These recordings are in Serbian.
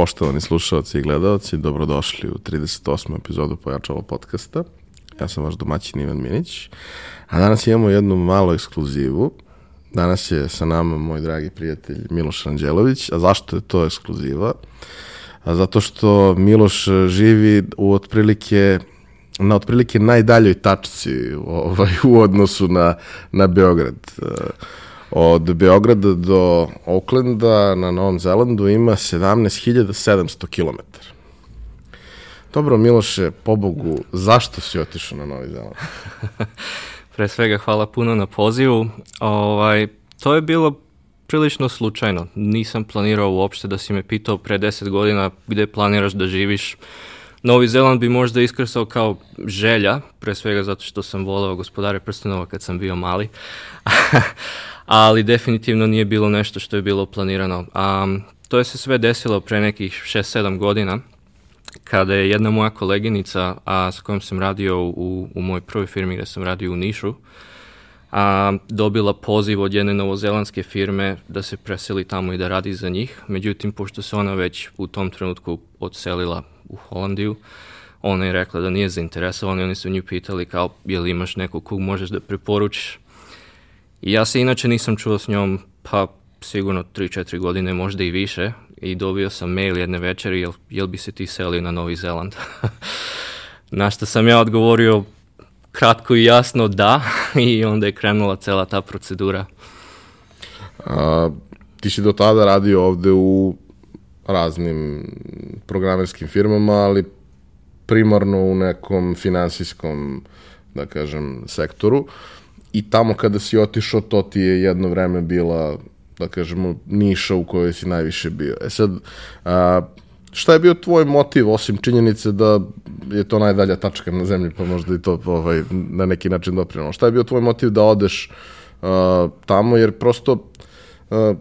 Poštovani slušalci i gledalci, dobrodošli u 38. epizodu Pojačalo podcasta. Ja sam vaš domaćin Ivan Minić, a danas imamo jednu malu ekskluzivu. Danas je sa nama moj dragi prijatelj Miloš Anđelović, a zašto je to ekskluziva? A zato što Miloš živi u otprilike na otprilike najdaljoj tačci ovaj, u odnosu na, na Beograd. Od Beograda do Aucklanda na Novom Zelandu ima 17.700 km. Dobro, Miloše, pobogu, zašto si otišao na Novi Zeland? Pre svega hvala puno na pozivu. Ovaj, to je bilo prilično slučajno. Nisam planirao uopšte da si me pitao pre 10 godina gde planiraš da živiš. Novi Zeland bi možda iskrsao kao želja, pre svega zato što sam voleo gospodare prstenova kad sam bio mali. ali definitivno nije bilo nešto što je bilo planirano. Um, to je se sve desilo pre nekih 6-7 godina, kada je jedna moja koleginica a, s kojom sam radio u, u mojoj prvoj firmi gde sam radio u Nišu, a, dobila poziv od jedne novozelandske firme da se preseli tamo i da radi za njih. Međutim, pošto se ona već u tom trenutku odselila u Holandiju, ona je rekla da nije zainteresovana i oni su nju pitali kao, je li imaš nekog kog možeš da preporučiš Ja se inače nisam čuo s njom pa sigurno 3-4 godine, možda i više i dobio sam mail jedne večeri jel, jel bi se ti selio na Novi Zeland. na što sam ja odgovorio kratko i jasno da i onda je krenula cela ta procedura. A, ti si do tada radio ovde u raznim programerskim firmama, ali primarno u nekom finansijskom, da kažem, sektoru. Uh, i tamo kada si otišao, to ti je jedno vreme bila, da kažemo, niša u kojoj si najviše bio. E sad, a, šta je bio tvoj motiv, osim činjenice da je to najdalja tačka na zemlji, pa možda i to ovaj, na neki način doprinalo. Šta je bio tvoj motiv da odeš a, tamo, jer prosto a,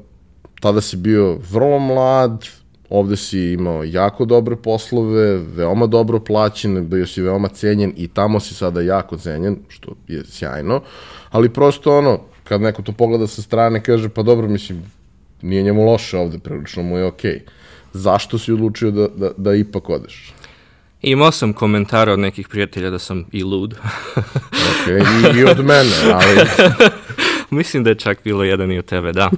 tada si bio vrlo mlad, ovde si imao jako dobre poslove, veoma dobro plaćen, bio si veoma cenjen i tamo si sada jako cenjen, što je sjajno, ali prosto ono, kad neko to pogleda sa strane, kaže, pa dobro, mislim, nije njemu loše ovde, prilično mu je okej. Okay. Zašto si odlučio da, da, da ipak odeš? Imao sam komentara od nekih prijatelja da sam i lud. ok, i, i od mene, ali... Mislim da je čak bilo jedan i od tebe, da.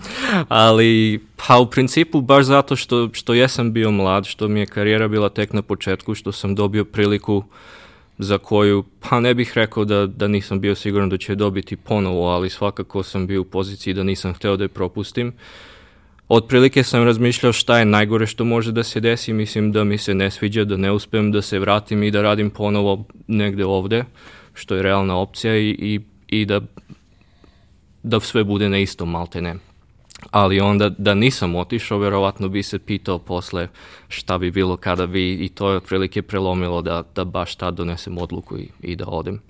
Ali, pa u principu baš zato što, što jesam bio mlad, što mi je karijera bila tek na početku, što sam dobio priliku za koju, pa ne bih rekao da, da nisam bio siguran da će dobiti ponovo, ali svakako sam bio u poziciji da nisam hteo da je propustim. Otprilike sam razmišljao šta je najgore što može da se desi, mislim da mi se ne sviđa, da ne uspem da se vratim i da radim ponovo negde ovde, što je realna opcija i, i, i da da sve bude na istom malte ne. Ali onda da nisam otišao, verovatno bi se pitao posle šta bi bilo kada bi i to je otprilike prelomilo da, da baš tad donesem odluku i, i da odem.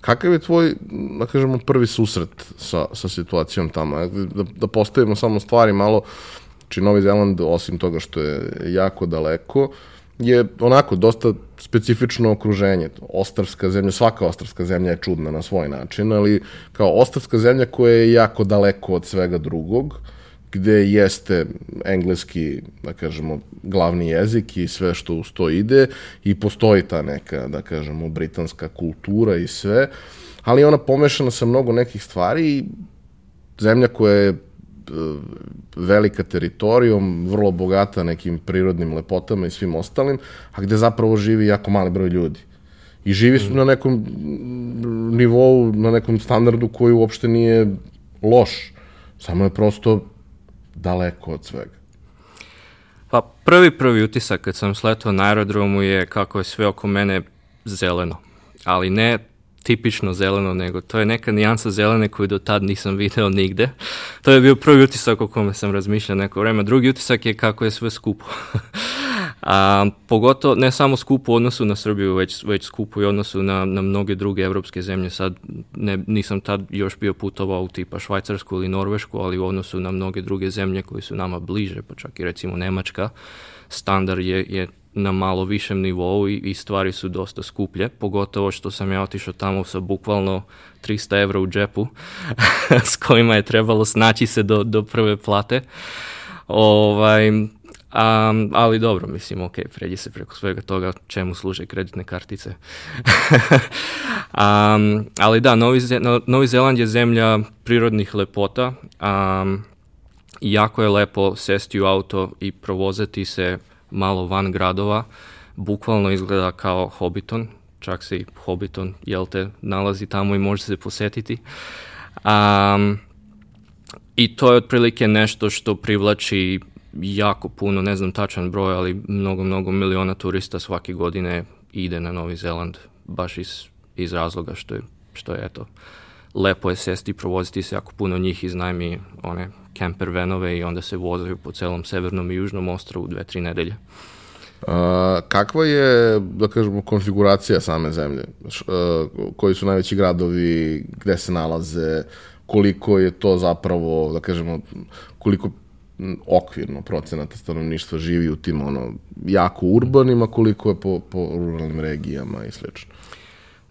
Kakav je tvoj, da kažemo, prvi susret sa, sa situacijom tamo? Da, da postavimo samo stvari malo, či Novi Zeland, osim toga što je jako daleko, je onako dosta specifično okruženje. Ostravska zemlja, svaka ostravska zemlja je čudna na svoj način, ali kao ostravska zemlja koja je jako daleko od svega drugog, gde jeste engleski, da kažemo, glavni jezik i sve što uz to ide i postoji ta neka, da kažemo, britanska kultura i sve, ali ona pomešana sa mnogo nekih stvari i zemlja koja je velika teritorijom, vrlo bogata nekim prirodnim lepotama i svim ostalim, a gde zapravo živi jako mali broj ljudi. I živi su mm. na nekom nivou, na nekom standardu koji uopšte nije loš. Samo je prosto daleko od svega. Pa prvi prvi utisak kad sam sletao na aerodromu je kako je sve oko mene zeleno. Ali ne tipično zeleno, nego to je neka nijansa zelene koju do tad nisam video nigde. To je bio prvi utisak o kome sam razmišljao neko vreme. Drugi utisak je kako je sve skupo. A, pogotovo, ne samo skupo u odnosu na Srbiju, već, već skupo i odnosu na, na mnoge druge evropske zemlje. Sad ne, nisam tad još bio putovao u tipa Švajcarsku ili Norvešku, ali u odnosu na mnoge druge zemlje koji su nama bliže, pa čak i recimo Nemačka, standard je, je na malo višem nivou i, i stvari su dosta skuplje, pogotovo što sam ja otišao tamo sa bukvalno 300 evra u džepu, s kojima je trebalo snaći se do, do prve plate. Ovaj, Um, ali dobro, mislim, ok, pređi se preko svega toga čemu služe kreditne kartice. um, ali da, Novi, Novi Zeland je zemlja prirodnih lepota. Um, jako je lepo sesti u auto i provozati se malo van gradova. Bukvalno izgleda kao Hobbiton, čak se i Hobbiton, jel te, nalazi tamo i može se posetiti. Um, I to je otprilike nešto što privlači jako puno, ne znam tačan broj, ali mnogo, mnogo miliona turista svake godine ide na Novi Zeland, baš iz, iz razloga što je, što je eto, lepo je sesti i provoziti se, jako puno njih iznajmi one camper venove i onda se vozaju po celom severnom i južnom ostrovu dve, tri nedelje. A, kakva je, da kažemo, konfiguracija same zemlje? Š, a, koji su najveći gradovi, gde se nalaze, koliko je to zapravo, da kažemo, koliko okvirno procenata stanovništva živi u tim ono jako urbanima, koliko je po, po ruralnim regijama i slično.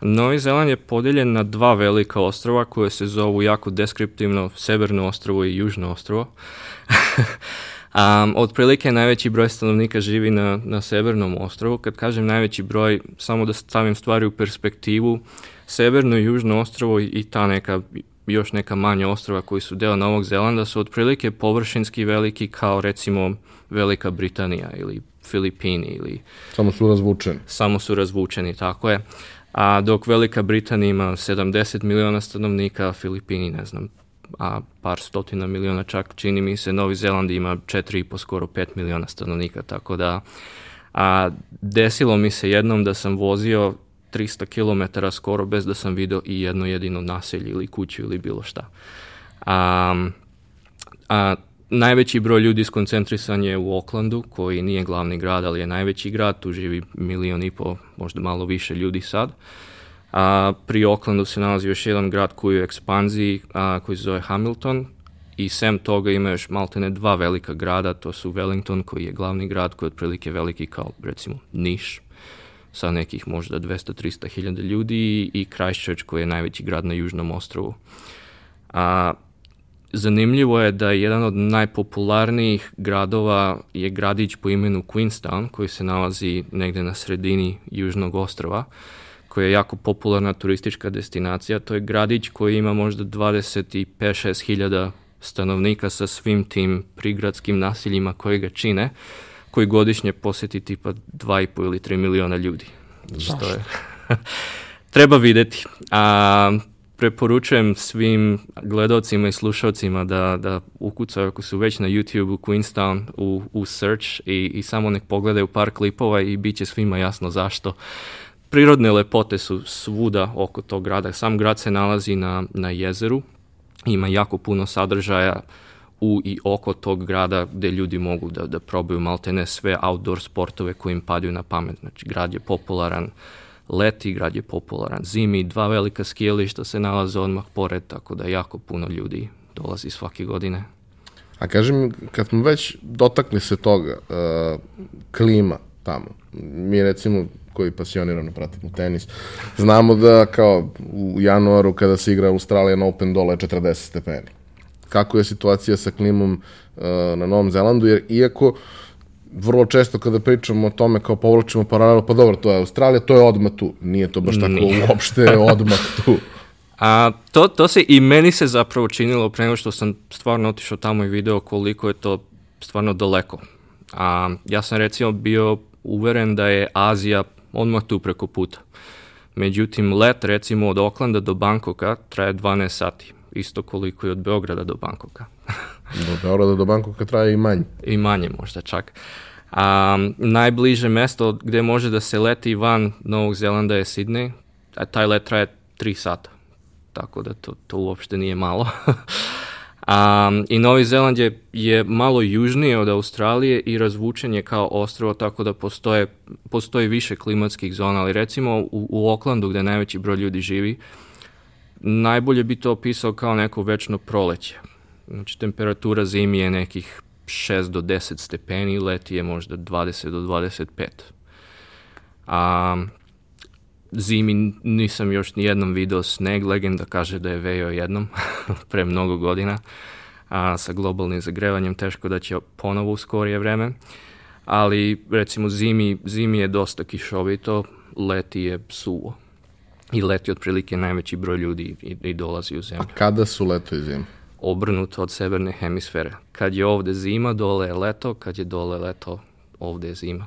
Novi Zeland je podeljen na dva velika ostrova koje se zovu jako deskriptivno Severno ostrovo i Južno ostrovo. um, otprilike najveći broj stanovnika živi na, na Severnom ostrovu. Kad kažem najveći broj, samo da stavim stvari u perspektivu, Severno i Južno ostrovo i ta neka još neka manja ostrova koji su deo Novog Zelanda su otprilike površinski veliki kao recimo Velika Britanija ili Filipini ili... Samo su razvučeni. Samo su razvučeni, tako je. A dok Velika Britanija ima 70 miliona stanovnika, Filipini, ne znam, a par stotina miliona čak, čini mi se, Novi Zeland ima 4,5, skoro 5 miliona stanovnika, tako da a desilo mi se jednom da sam vozio 300 km skoro bez da sam video i jedno jedino naselje ili kuću ili bilo šta. A, a, najveći broj ljudi skoncentrisan je u Oklandu, koji nije glavni grad, ali je najveći grad, tu živi milion i po, možda malo više ljudi sad. A, pri Oklandu se nalazi još jedan grad koji je u ekspanziji, a, koji se zove Hamilton, i sem toga ima još maltene dva velika grada, to su Wellington koji je glavni grad koji je otprilike veliki kao recimo Niš, sa nekih možda 200-300 hiljada ljudi i Christchurch koji je najveći grad na južnom ostrovu. A, zanimljivo je da jedan od najpopularnijih gradova je gradić po imenu Queenstown koji se nalazi negde na sredini južnog ostrova koji je jako popularna turistička destinacija. To je gradić koji ima možda 25-6 hiljada stanovnika sa svim tim prigradskim nasiljima koje ga čine koji godišnje poseti tipa 2,5 ili 3 miliona ljudi. Zašto? Je... Treba videti. A, preporučujem svim gledalcima i slušalcima da, da ukucaju ako su već na YouTube u Queenstown u, u search i, i samo nek pogledaju par klipova i bit će svima jasno zašto. Prirodne lepote su svuda oko tog grada. Sam grad se nalazi na, na jezeru, ima jako puno sadržaja, u i oko tog grada gde ljudi mogu da, da probaju maltene sve outdoor sportove koji im padaju na pamet. Znači, grad je popularan leti, grad je popularan. Zimi, dva velika skijelišta se nalaze odmah pored, tako da jako puno ljudi dolazi svake godine. A kažem, kad smo već dotakli se toga, uh, klima tamo, mi recimo koji pasionirano pratimo tenis, znamo da kao u januaru kada se igra Australijan Open dole je 40 stepeni. Kako je situacija sa klimom uh, na Novom Zelandu, jer iako vrlo često kada pričamo o tome kao povlačimo paralelu, pa dobro, to je Australija, to je odmah tu. Nije to baš tako Nije. uopšte odmah tu. A to, to se i meni se zapravo činilo pre nego što sam stvarno otišao tamo i video koliko je to stvarno daleko. A, ja sam recimo bio uveren da je Azija odmah tu preko puta. Međutim, let recimo od Oklanda do Bankoka traje 12 sati isto koliko i od Beograda do Bankoka. do Beograda do Bankoka traje i manje. I manje možda čak. A, najbliže mesto gde može da se leti van Novog Zelanda je Sydney, a taj let traje 3 sata. Tako da to, to uopšte nije malo. Um, I Novi Zeland je, je malo južnije od Australije i razvučen je kao ostrovo, tako da postoje, postoji više klimatskih zona, ali recimo u, u Oklandu gde najveći broj ljudi živi, najbolje bi to opisao kao neko večno proleće. Znači, temperatura zimi je nekih 6 do 10 stepeni, leti je možda 20 do 25. A zimi nisam još ni jednom video sneg, legenda kaže da je vejao jednom, pre mnogo godina. a, sa globalnim zagrevanjem teško da će ponovo u skorije vreme. Ali recimo zimi, zimi je dosta kišovito, leti je suvo. I leti otprilike najveći broj ljudi i, i dolazi u zemlju. A kada su leto i zima? Obrnuto od severne hemisfere. Kad je ovde zima, dole je leto, kad je dole leto, ovde je zima.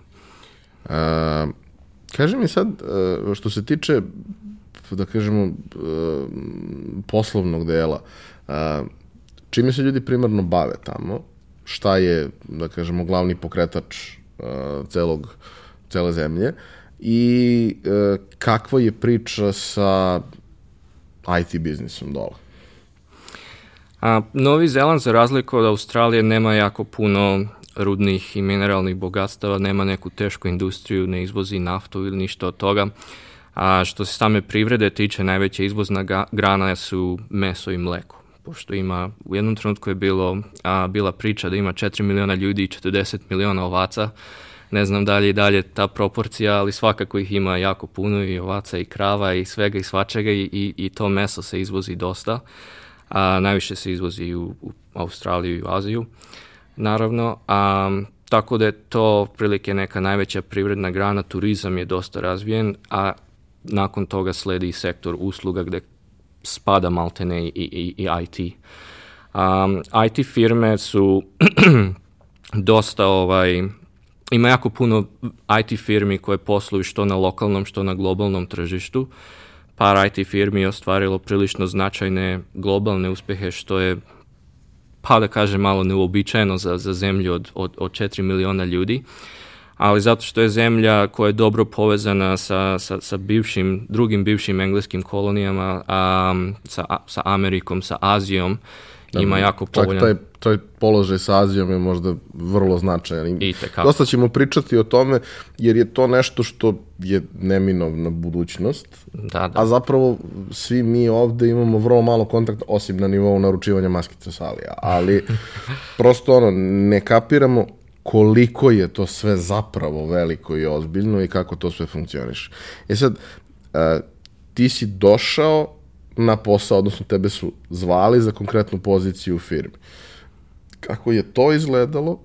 A, kaži mi sad, što se tiče, da kažemo, poslovnog dela, a, čime se ljudi primarno bave tamo, šta je, da kažemo, glavni pokretač uh, celog, cele zemlje i uh, kakva je priča sa IT biznisom dole? A, Novi Zeland, za razliku od Australije, nema jako puno rudnih i mineralnih bogatstava, nema neku tešku industriju, ne izvozi naftu ili ništa od toga. A što se same privrede tiče, najveća izvozna grana su meso i mleko pošto ima, u jednom trenutku je bilo, a, bila priča da ima 4 miliona ljudi i 40 miliona ovaca, ne znam dalje i dalje ta proporcija, ali svakako ih ima jako puno i ovaca i krava i svega i svačega i, i, i to meso se izvozi dosta. A, najviše se izvozi u, u Australiju i u Aziju, naravno. A, tako da je to prilike neka najveća privredna grana, turizam je dosta razvijen, a nakon toga sledi sektor usluga gde spada maltene i, i, i IT. Um, IT firme su dosta ovaj, ima jako puno IT firmi koje posluju što na lokalnom, što na globalnom tržištu. Par IT firmi je ostvarilo prilično značajne globalne uspehe, što je, pa da kažem, malo neuobičajeno za, za zemlju od, od, od 4 miliona ljudi. Ali zato što je zemlja koja je dobro povezana sa, sa, sa bivšim, drugim bivšim engleskim kolonijama, a, sa, sa Amerikom, sa Azijom, ima jako povoljan... Čak taj, taj položaj sa Azijom je možda vrlo značajan. I tekako. Dosta ćemo pričati o tome, jer je to nešto što je neminovna budućnost, da, da. a zapravo svi mi ovde imamo vrlo malo kontakta, osim na nivou naručivanja maskice sa Alija, ali prosto ono, ne kapiramo koliko je to sve zapravo veliko i ozbiljno i kako to sve funkcioniše. E sad, ti si došao na posao, odnosno tebe su zvali za konkretnu poziciju u firmi. Kako je to izgledalo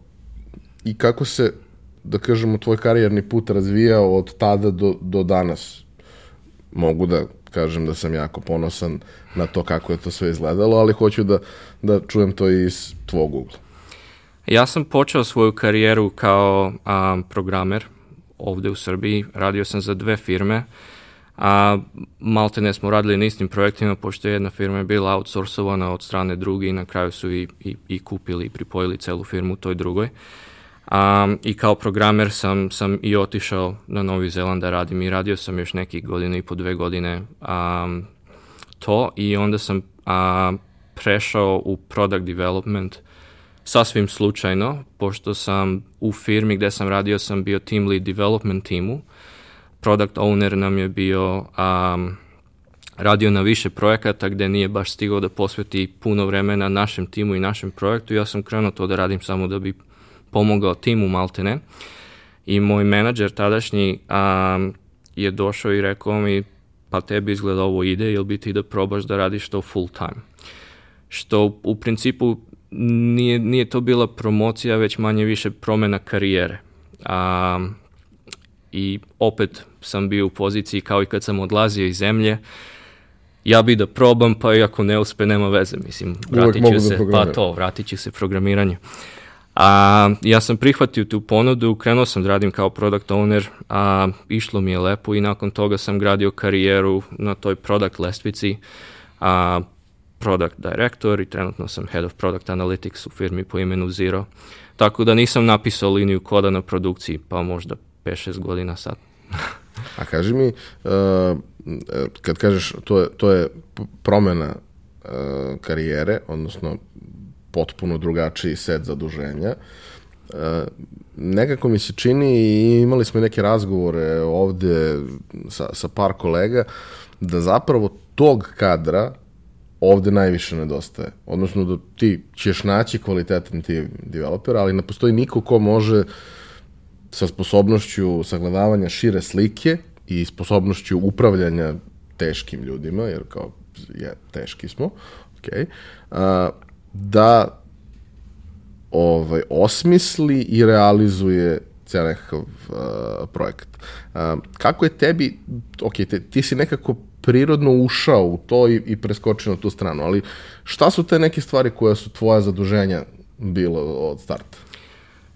i kako se, da kažemo, tvoj karijerni put razvijao od tada do, do danas? Mogu da kažem da sam jako ponosan na to kako je to sve izgledalo, ali hoću da, da čujem to iz tvog ugla. Ja sam počeo svoju karijeru kao a, programer ovde u Srbiji. Radio sam za dve firme. A malte ne smo radili na istim projektima, pošto jedna firma je bila outsourcovana od strane druge i na kraju su i, i, i kupili i pripojili celu firmu toj drugoj. A, I kao programer sam, sam i otišao na Novi Zeland da radim i radio sam još nekih godina i po dve godine a, to i onda sam a, prešao u product development – sasvim slučajno, pošto sam u firmi gde sam radio sam bio team lead development timu. Product owner nam je bio um, radio na više projekata gde nije baš stigao da posveti puno vremena našem timu i našem projektu. Ja sam krenuo to da radim samo da bi pomogao timu Maltene. I moj menadžer tadašnji um, je došao i rekao mi pa tebi izgleda ovo ide, ili bi ti da probaš da radiš to full time. Što u principu nije, nije to bila promocija, već manje više promena karijere. A, I opet sam bio u poziciji kao i kad sam odlazio iz zemlje, ja bi da probam, pa i ako ne uspe, nema veze, mislim, vratit ću da se, pa to, vratit ću se programiranju. A, ja sam prihvatio tu ponudu, krenuo sam da radim kao product owner, a išlo mi je lepo i nakon toga sam gradio karijeru na toj product lestvici, a, product director i trenutno sam head of product analytics u firmi po imenu Zero. Tako da nisam napisao liniju koda na produkciji, pa možda 5-6 godina sad. A kaži mi, uh, kad kažeš to je, to je promena uh, karijere, odnosno potpuno drugačiji set zaduženja, uh, nekako mi se čini i imali smo neke razgovore ovde sa, sa par kolega, da zapravo tog kadra ovde najviše nedostaje. Odnosno da ti ćeš naći kvalitetan ti developer, ali ne postoji niko ko može sa sposobnošću sagledavanja šire slike i sposobnošću upravljanja teškim ljudima, jer kao je, teški smo, okay, a, da ovaj, osmisli i realizuje cijel nekakav uh, projekat. Uh, kako je tebi, ok, te, ti si nekako prirodno ušao u to i, i preskočio na tu stranu, ali šta su te neke stvari koje su tvoja zaduženja bilo od starta?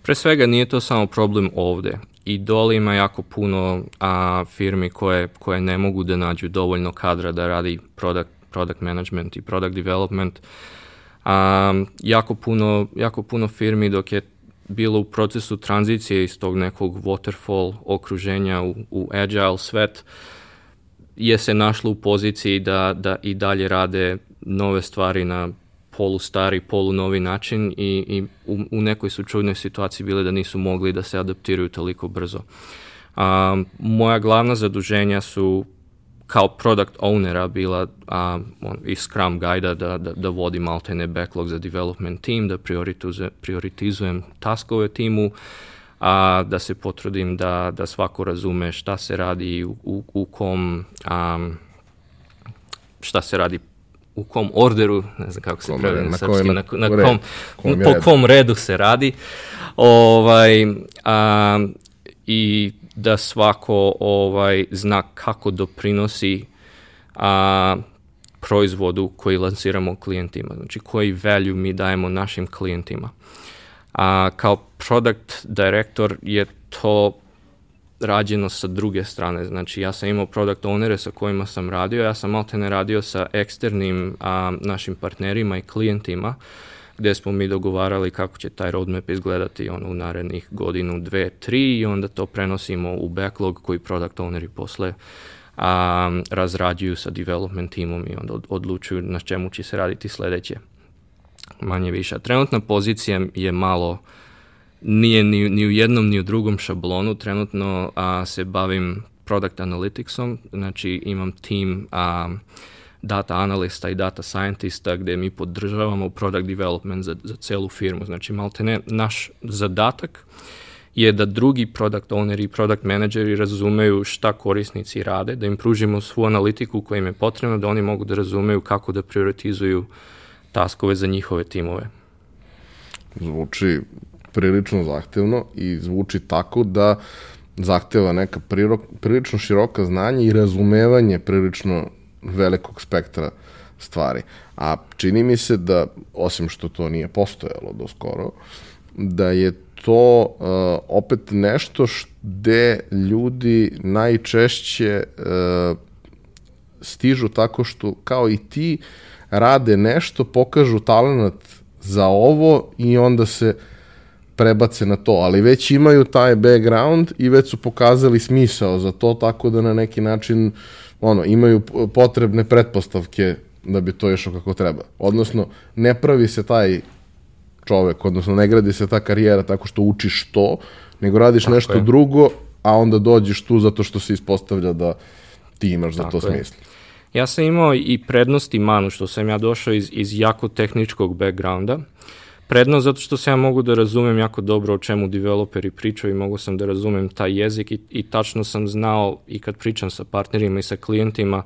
Pre svega nije to samo problem ovde. I dole ima jako puno a, firmi koje, koje ne mogu da nađu dovoljno kadra da radi product, product management i product development. A, jako, puno, jako puno firmi dok je bilo u procesu tranzicije iz tog nekog waterfall okruženja u, u agile svet, je se našlo u poziciji da, da i dalje rade nove stvari na polu stari, polu novi način i, i u, u nekoj su čudnoj situaciji bile da nisu mogli da se adaptiraju toliko brzo. A, moja glavna zaduženja su kao product ownera bila a, on, i Scrum guide da, da, da vodi maltene backlog za development team, da prioritizujem, taskove timu, a da se potrudim da, da svako razume šta se radi u, u kom a, šta se radi u kom orderu, ne znam kako se prevede na srpski, na, na, na kom, kom po kom redu se radi. Ovaj, a, I da svako ovaj zna kako doprinosi a, proizvodu koji lansiramo klijentima, znači koji value mi dajemo našim klijentima. A kao product director je to rađeno sa druge strane. Znači ja sam imao product ownere sa kojima sam radio, ja sam ne radio sa eksternim a, našim partnerima i klijentima gde smo mi dogovarali kako će taj roadmap izgledati on, u narednih godinu, dve, tri i onda to prenosimo u backlog koji product owneri posle a, razrađuju sa development timom i onda odlučuju na čemu će se raditi sledeće. Manje više. Trenutna pozicija je malo nije ni, ni u jednom ni u drugom šablonu. Trenutno a, se bavim product analyticsom, znači imam tim a, data analista i data scientista gde mi podržavamo product development za, za celu firmu. Znači, malte ne, naš zadatak je da drugi product owneri i product manageri razumeju šta korisnici rade, da im pružimo svu analitiku koja im je potrebna, da oni mogu da razumeju kako da prioritizuju taskove za njihove timove. Zvuči prilično zahtevno i zvuči tako da zahteva neka prirok, prilično široka znanja i razumevanje prilično velikog spektra stvari. A čini mi se da, osim što to nije postojalo do skoro, da je to uh, opet nešto gde ljudi najčešće uh, stižu tako što kao i ti rade nešto, pokažu talent za ovo i onda se prebace na to, ali već imaju taj background i već su pokazali smisao za to, tako da na neki način ono, imaju potrebne pretpostavke da bi to išlo kako treba. Odnosno, ne pravi se taj čovek, odnosno ne gradi se ta karijera tako što učiš to, nego radiš tako nešto je. drugo, a onda dođeš tu zato što se ispostavlja da ti imaš za tako to smisla. Ja sam imao i prednost i manu što sam ja došao iz, iz jako tehničkog backgrounda. Prednost zato što se ja mogu da razumem jako dobro o čemu developeri pričaju i mogu sam da razumem taj jezik i, i tačno sam znao i kad pričam sa partnerima i sa klijentima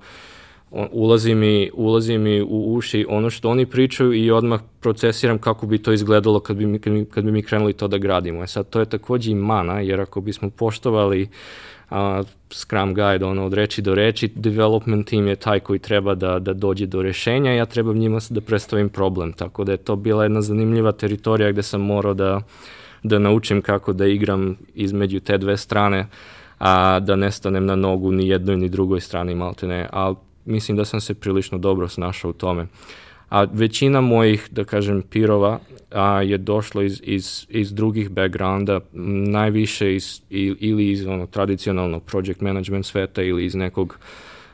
ulazi mi, ulazi mi u uši ono što oni pričaju i odmah procesiram kako bi to izgledalo kad bi mi, kad bi, mi krenuli to da gradimo. E sad, to je takođe i mana, jer ako bismo poštovali a, Scrum Guide, ono, od reči do reči, development team je taj koji treba da, da dođe do rešenja, ja trebam njima da predstavim problem, tako da je to bila jedna zanimljiva teritorija gde sam morao da, da naučim kako da igram između te dve strane, a da ne stanem na nogu ni jednoj ni drugoj strani maltene, ali mislim da sam se prilično dobro snašao u tome. A većina mojih, da kažem, pirova a, je došlo iz, iz, iz drugih backgrounda, najviše iz, ili iz ono, tradicionalnog project management sveta ili iz nekog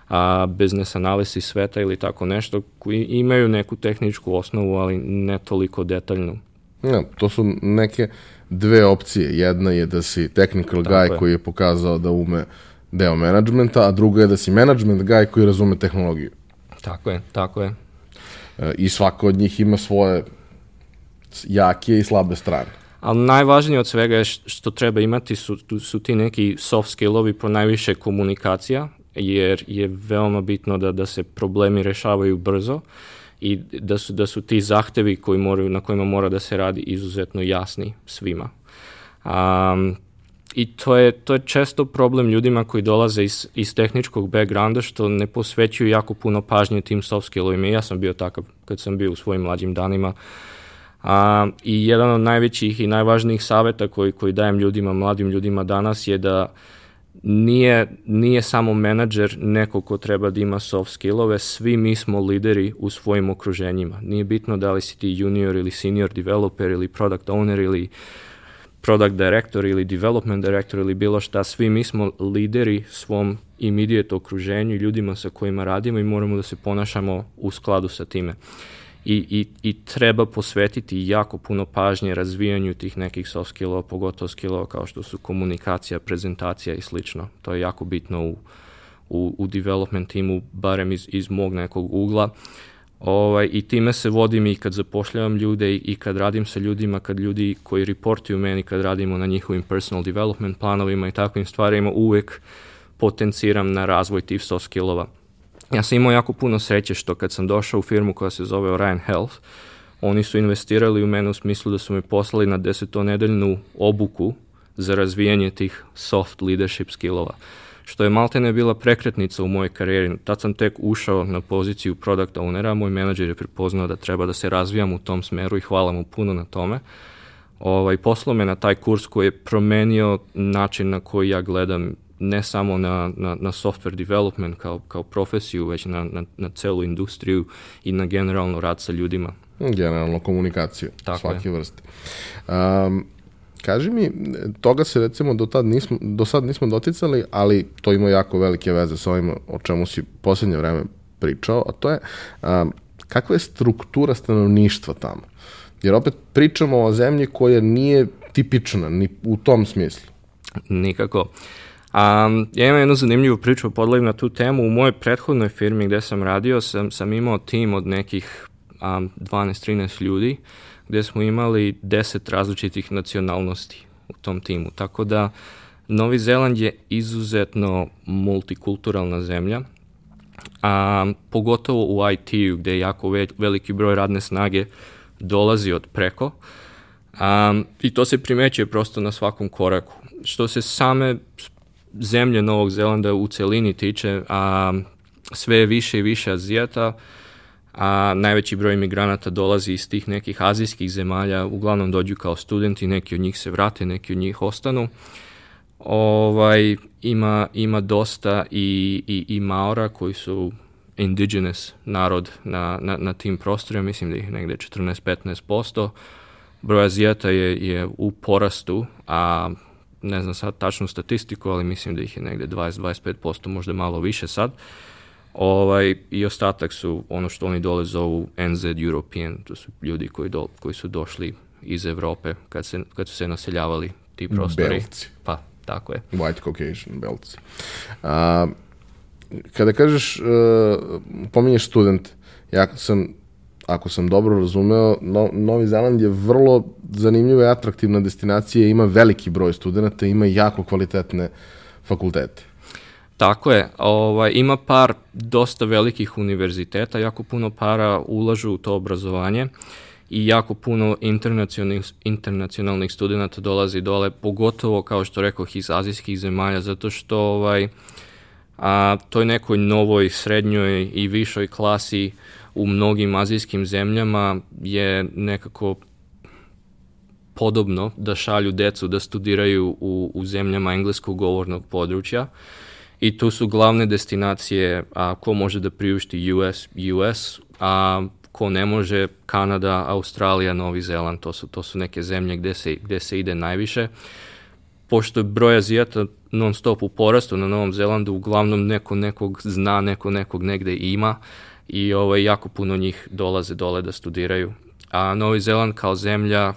a, business analysis sveta ili tako nešto, koji imaju neku tehničku osnovu, ali ne toliko detaljnu. Ja, to su neke dve opcije. Jedna je da si technical tako guy je. koji je pokazao da ume deo menadžmenta, a druga je da si management guy koji razume tehnologiju. Tako je, tako je. I svako od njih ima svoje jake i slabe strane. Ali najvažnije od svega je što treba imati su, su ti neki soft skillovi po najviše komunikacija, jer je veoma bitno da, da se problemi rešavaju brzo i da su, da su ti zahtevi koji moraju, na kojima mora da se radi izuzetno jasni svima. Um, I to je, to je često problem ljudima koji dolaze iz, iz tehničkog backgrounda što ne posvećuju jako puno pažnje tim soft skillovima. Ja sam bio takav kad sam bio u svojim mlađim danima. A, I jedan od najvećih i najvažnijih saveta koji, koji dajem ljudima, mladim ljudima danas je da nije, nije samo menadžer neko ko treba da ima soft skillove, svi mi smo lideri u svojim okruženjima. Nije bitno da li si ti junior ili senior developer ili product owner ili uh, product director ili development director ili bilo šta, svi mi smo lideri svom immediate okruženju i ljudima sa kojima radimo i moramo da se ponašamo u skladu sa time. I, i, i treba posvetiti jako puno pažnje razvijanju tih nekih soft skillova, pogotovo skillova kao što su komunikacija, prezentacija i slično. To je jako bitno u, u, u development timu, barem iz, iz mog nekog ugla. Uh, Ovaj, I time se vodim i kad zapošljavam ljude i kad radim sa ljudima, kad ljudi koji reportuju meni, kad radimo na njihovim personal development planovima i takvim stvarima, uvek potenciram na razvoj tih soft skillova. Ja sam imao jako puno sreće što kad sam došao u firmu koja se zove Orion Health, oni su investirali u mene u smislu da su me poslali na desetonedeljnu obuku za razvijanje tih soft leadership skillova što je maltene bila prekretnica u mojoj karijeri. Tad sam tek ušao na poziciju product ownera, moj menadžer je prepoznao da treba da se razvijam u tom smeru i hvala mu puno na tome. Ovaj, poslao me na taj kurs koji je promenio način na koji ja gledam ne samo na, na, na software development kao, kao profesiju, već na, na, na celu industriju i na generalno rad sa ljudima. Generalno komunikaciju Tako svake je. vrste. Um, Kaži mi, toga se recimo do, tad nismo, do sad nismo doticali, ali to ima jako velike veze sa ovim o čemu si poslednje vreme pričao, a to je um, kakva je struktura stanovništva tamo? Jer opet pričamo o zemlji koja nije tipična ni u tom smislu. Nikako. Um, ja imam jednu zanimljivu priču, podlavim na tu temu. U mojoj prethodnoj firmi gde sam radio sam, sam imao tim od nekih um, 12-13 ljudi gde smo imali 10 različitih nacionalnosti u tom timu. Tako da Novi Zeland je izuzetno multikulturalna zemlja, a pogotovo u IT-u gde je jako ve veliki broj radne snage dolazi od preko. A, I to se primećuje prosto na svakom koraku. Što se same zemlje Novog Zelanda u celini tiče, a, sve više i više Azijata, a najveći broj imigranata dolazi iz tih nekih azijskih zemalja, uglavnom dođu kao studenti, neki od njih se vrate, neki od njih ostanu. Ovaj, ima, ima dosta i, i, i Maora koji su indigenous narod na, na, na tim prostorima, mislim da ih negde 14-15%. Broj Azijata je, je u porastu, a ne znam sad tačnu statistiku, ali mislim da ih je negde 20-25%, možda malo više sad. Uh, Ovaj, I ostatak su ono što oni dole zovu NZ European, to su ljudi koji, do, koji su došli iz Evrope kad, se, kad su se naseljavali ti prostori. Belci. Pa, tako je. White Caucasian belci. A, kada kažeš, uh, pominješ student, ja sam, ako sam dobro razumeo, no, Novi Zeland je vrlo zanimljiva i atraktivna destinacija, ima veliki broj studenta, ima jako kvalitetne fakultete. Tako je, ovaj, ima par dosta velikih univerziteta, jako puno para ulažu u to obrazovanje i jako puno internacionalnih, internacionalnih studenta dolazi dole, pogotovo kao što rekao iz azijskih zemalja, zato što ovaj, a, toj nekoj novoj, srednjoj i višoj klasi u mnogim azijskim zemljama je nekako podobno da šalju decu da studiraju u, u zemljama engleskog govornog područja i tu su glavne destinacije a, ko može da priušti US, US, a ko ne može Kanada, Australija, Novi Zeland, to su, to su neke zemlje gde se, gde se ide najviše. Pošto je broj Azijata non stop u porastu na Novom Zelandu, uglavnom neko nekog zna, neko nekog negde ima i ovaj, jako puno njih dolaze dole da studiraju. A Novi Zeland kao zemlja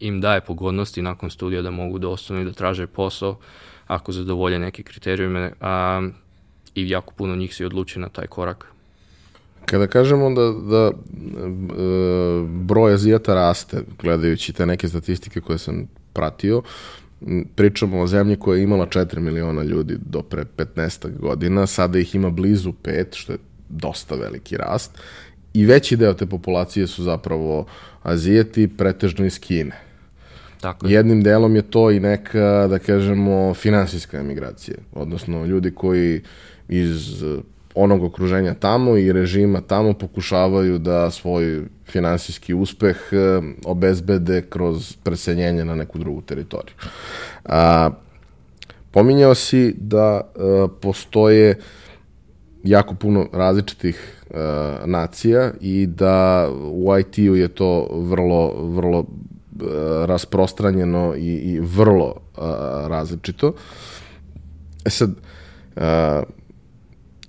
im daje pogodnosti nakon studija da mogu da ostanu i da traže posao ako zadovolje neke kriterijume a, i jako puno njih se odluči na taj korak. Kada kažemo da, da broj Azijata raste, gledajući te neke statistike koje sam pratio, pričamo o zemlji koja je imala 4 miliona ljudi do pre 15 godina, sada ih ima blizu 5, što je dosta veliki rast, i veći deo te populacije su zapravo Azijeti, pretežno iz Kine. Tako je. Jednim delom je to i neka, da kažemo, finansijska emigracija, odnosno ljudi koji iz onog okruženja tamo i režima tamo pokušavaju da svoj finansijski uspeh e, obezbede kroz preseljenje na neku drugu teritoriju. A, pominjao si da a, e, postoje jako puno različitih e, nacija i da u IT-u je to vrlo, vrlo rasprostranjeno i, i vrlo a, različito. E sad, a,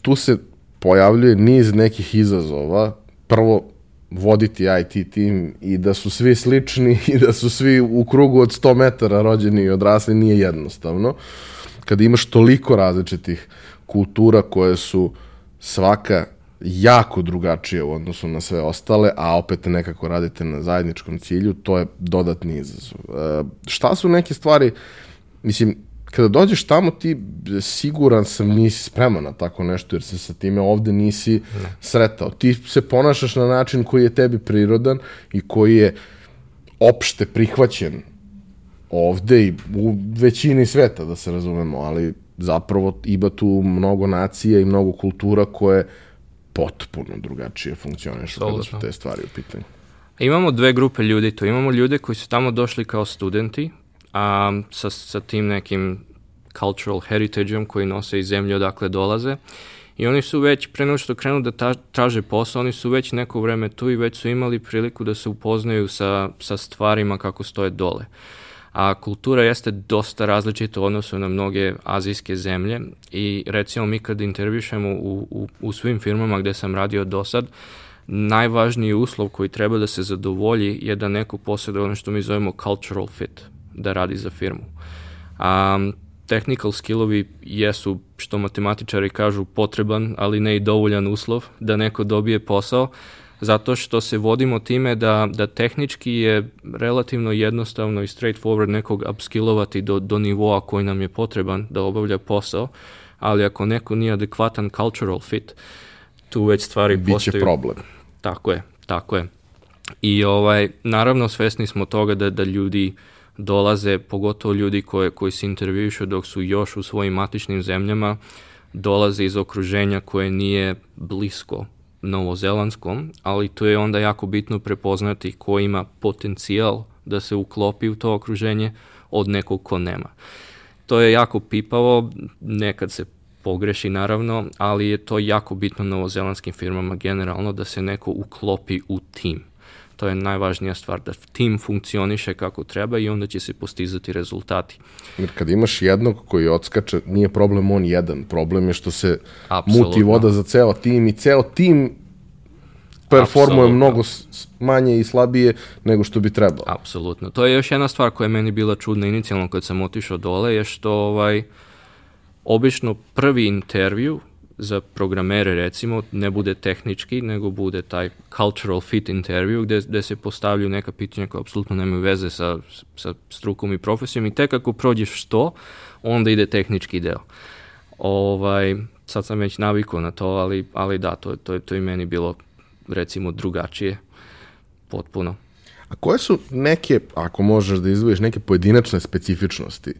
tu se pojavljuje niz nekih izazova. Prvo, voditi IT tim i da su svi slični i da su svi u krugu od 100 metara rođeni i odrasli nije jednostavno. Kada imaš toliko različitih kultura koje su svaka jako drugačije u odnosu na sve ostale, a opet nekako radite na zajedničkom cilju, to je dodatni izazov. E, šta su neke stvari, mislim, kada dođeš tamo ti siguran sam nisi spreman na tako nešto jer se sa time ovde nisi sretao. Ti se ponašaš na način koji je tebi prirodan i koji je opšte prihvaćen ovde i u većini sveta, da se razumemo, ali zapravo ima tu mnogo nacija i mnogo kultura koje potpuno drugačije funkcionišu kada su te stvari u pitanju. Imamo dve grupe ljudi tu. Imamo ljude koji su tamo došli kao studenti, a, sa, sa tim nekim cultural heritage-om koji nose iz zemlje odakle dolaze. I oni su već, pre nego što krenu da ta, traže posao, oni su već neko vreme tu i već su imali priliku da se upoznaju sa, sa stvarima kako stoje dole. A kultura jeste dosta različita u odnosu na mnoge azijske zemlje i recimo mi kad intervjušemo u, u, u svim firmama gde sam radio do sad, najvažniji uslov koji treba da se zadovolji je da neko posjeduje ono što mi zovemo cultural fit da radi za firmu. Um, technical skillovi jesu, što matematičari kažu, potreban, ali ne i dovoljan uslov da neko dobije posao, zato što se vodimo time da, da tehnički je relativno jednostavno i straightforward nekog upskillovati do, do nivoa koji nam je potreban da obavlja posao, ali ako neko nije adekvatan cultural fit, tu već stvari Biće postaju... problem. Tako je, tako je. I ovaj, naravno svesni smo toga da, da ljudi dolaze, pogotovo ljudi koje, koji se intervjušu dok su još u svojim matičnim zemljama, dolaze iz okruženja koje nije blisko novozelandskom, ali to je onda jako bitno prepoznati ko ima potencijal da se uklopi u to okruženje od nekog ko nema. To je jako pipavo, nekad se pogreši naravno, ali je to jako bitno novozelandskim firmama generalno da se neko uklopi u tim. To je najvažnija stvar, da tim funkcioniše kako treba i onda će se postizati rezultati. Jer kad imaš jednog koji odskače, nije problem on jedan, problem je što se Absolutno. muti voda za ceo tim i ceo tim performuje Absolutno. mnogo manje i slabije nego što bi trebalo. Apsolutno. To je još jedna stvar koja je meni bila čudna inicijalno kad sam otišao dole, je što ovaj, obično prvi intervju za programere recimo ne bude tehnički, nego bude taj cultural fit interview gde, gde se postavljaju neka pitanja koja apsolutno nemaju veze sa, sa strukom i profesijom i tek ako prođeš to, onda ide tehnički deo. Ovaj, sad sam već navikao na to, ali, ali da, to, to, to i meni bilo recimo drugačije potpuno. A koje su neke, ako možeš da izdvojiš, neke pojedinačne specifičnosti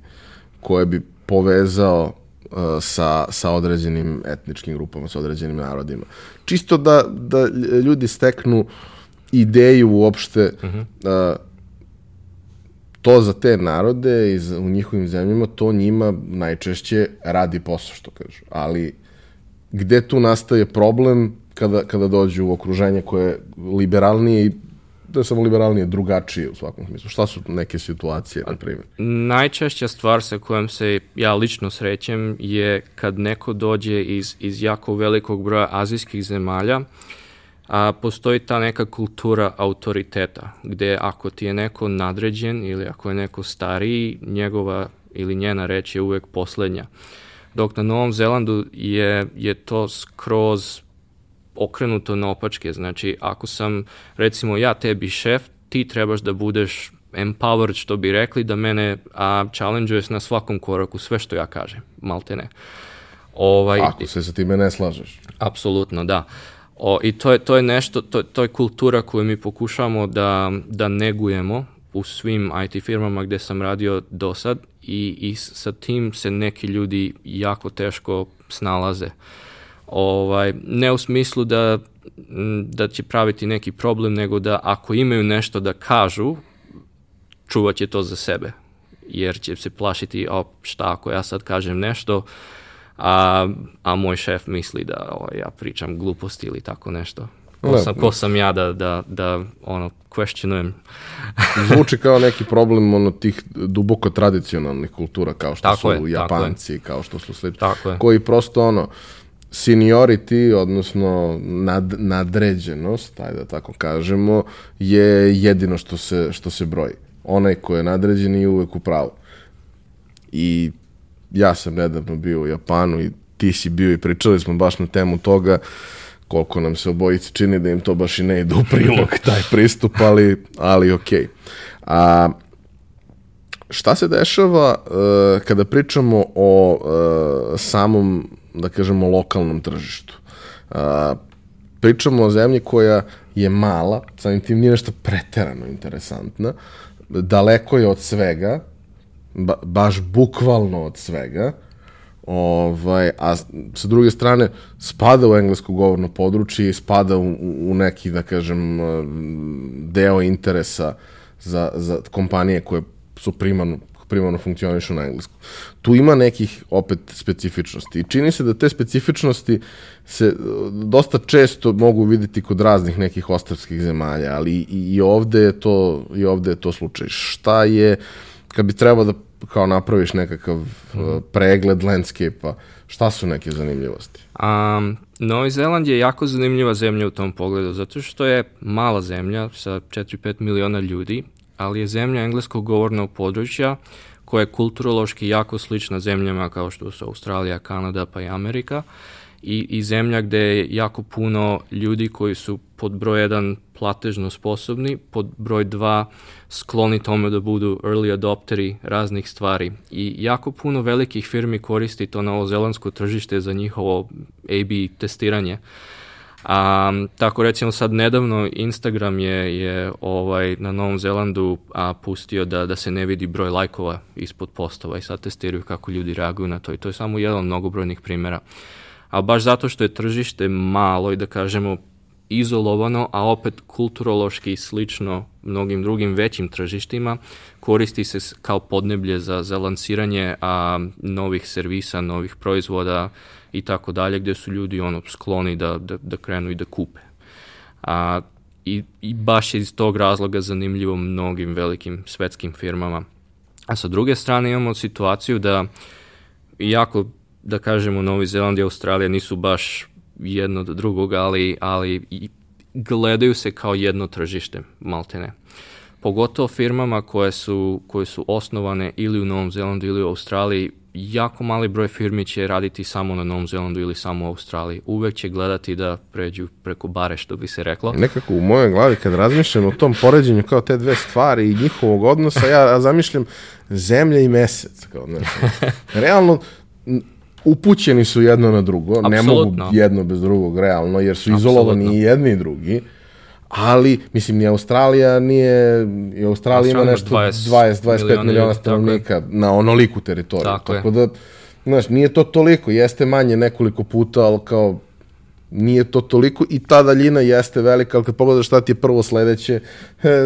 koje bi povezao sa, sa određenim etničkim grupama, sa određenim narodima. Čisto da, da ljudi steknu ideju uopšte uh -huh. uh, to za te narode iz, u njihovim zemljama, to njima najčešće radi posao, što kažu. Ali gde tu nastaje problem kada, kada dođu u okruženje koje je liberalnije i da je samo liberalnije, drugačije u svakom smislu. Šta su neke situacije, na primjer? Najčešća stvar sa kojom se ja lično srećem je kad neko dođe iz, iz jako velikog broja azijskih zemalja, a postoji ta neka kultura autoriteta, gde ako ti je neko nadređen ili ako je neko stariji, njegova ili njena reč je uvek poslednja. Dok na Novom Zelandu je, je to skroz okrenuto na opačke. Znači, ako sam, recimo, ja tebi šef, ti trebaš da budeš empowered, što bi rekli, da mene a, challenge-uješ na svakom koraku, sve što ja kažem, malte ne. Ovaj, ako se sa time ne slažeš. Apsolutno, da. O, I to je, to je nešto, to, to je kultura koju mi pokušamo da, da negujemo u svim IT firmama gdje sam radio do sad i, i sa tim se neki ljudi jako teško snalaze. Ovaj, ne u smislu da, da će praviti neki problem, nego da ako imaju nešto da kažu, čuvat će to za sebe. Jer će se plašiti, o, šta ako ja sad kažem nešto, a, a moj šef misli da o, ja pričam gluposti ili tako nešto. Ko, sam, ko sam ja da, da, da ono, questionujem. Zvuči kao neki problem ono tih duboko tradicionalnih kultura kao što tako su je, Japanci, kao što su slični, koji prosto ono seniority, odnosno nad, nadređenost, ajde da tako kažemo, je jedino što se, što se broji. Onaj ko je nadređen je uvek u pravu. I ja sam nedavno bio u Japanu i ti si bio i pričali smo baš na temu toga koliko nam se obojici čini da im to baš i ne ide u prilog taj pristup, ali, ali ok. A, šta se dešava uh, kada pričamo o uh, samom, da kažemo, lokalnom tržištu? Uh, pričamo o zemlji koja je mala, samim tim nije nešto preterano interesantna, daleko je od svega, ba, baš bukvalno od svega, Ovaj, a sa druge strane, spada u englesko govorno područje i spada u, u neki, da kažem, deo interesa za, za kompanije koje su primarno, primarno funkcionišu na engleskom. Tu ima nekih opet specifičnosti i čini se da te specifičnosti se dosta često mogu videti kod raznih nekih ostavskih zemalja, ali i, i ovde je to i ovde je to slučaj. Šta je kad bi trebao da kao napraviš nekakav mm. uh, pregled landscape-a, šta su neke zanimljivosti? Um, Novi Zeland je jako zanimljiva zemlja u tom pogledu, zato što je mala zemlja sa 4-5 miliona ljudi, ali je zemlja engleskog govornog područja koja je kulturološki jako slična zemljama kao što su Australija, Kanada pa i Amerika i, i zemlja gde je jako puno ljudi koji su pod broj jedan platežno sposobni, pod broj dva skloni tome da budu early adopteri raznih stvari. I jako puno velikih firmi koristi to novozelandsko tržište za njihovo A-B testiranje. A, tako recimo sad nedavno Instagram je, je ovaj, na Novom Zelandu a, pustio da, da se ne vidi broj lajkova ispod postova i sad testiraju kako ljudi reaguju na to i to je samo jedan od mnogobrojnih primjera. A baš zato što je tržište malo i da kažemo izolovano, a opet kulturološki slično mnogim drugim većim tržištima, koristi se kao podneblje za, za lansiranje a, novih servisa, novih proizvoda i tako dalje, gdje su ljudi ono skloni da, da, da krenu i da kupe. A, i, I baš je iz tog razloga zanimljivo mnogim velikim svetskim firmama. A sa druge strane imamo situaciju da jako, da kažemo, Novi Zeland i Australija nisu baš jedno do drugog, ali, ali gledaju se kao jedno tržište, maltene. Pogotovo firmama koje su, koje su osnovane ili u Novom Zelandu ili u Australiji, jako mali broj firmi će raditi samo na Novom Zelandu ili samo u Australiji. Uvek će gledati da pređu preko bare, što bi se reklo. Nekako u mojoj glavi kad razmišljam o tom poređenju kao te dve stvari i njihovog odnosa, ja zamišljam zemlja i mesec. Kao, znači, realno, upućeni su jedno na drugo, Absolutno. ne mogu jedno bez drugog realno, jer su izolovani i jedni i drugi. Ali, mislim, ni Australija nije, i Australija ima nešto 20-25 miliona stanovnika na onoliku teritoriju. Tako, tako da, znaš, nije to toliko, jeste manje nekoliko puta, ali kao, nije to toliko i ta daljina jeste velika, ali kad pogledaš šta ti je prvo sledeće,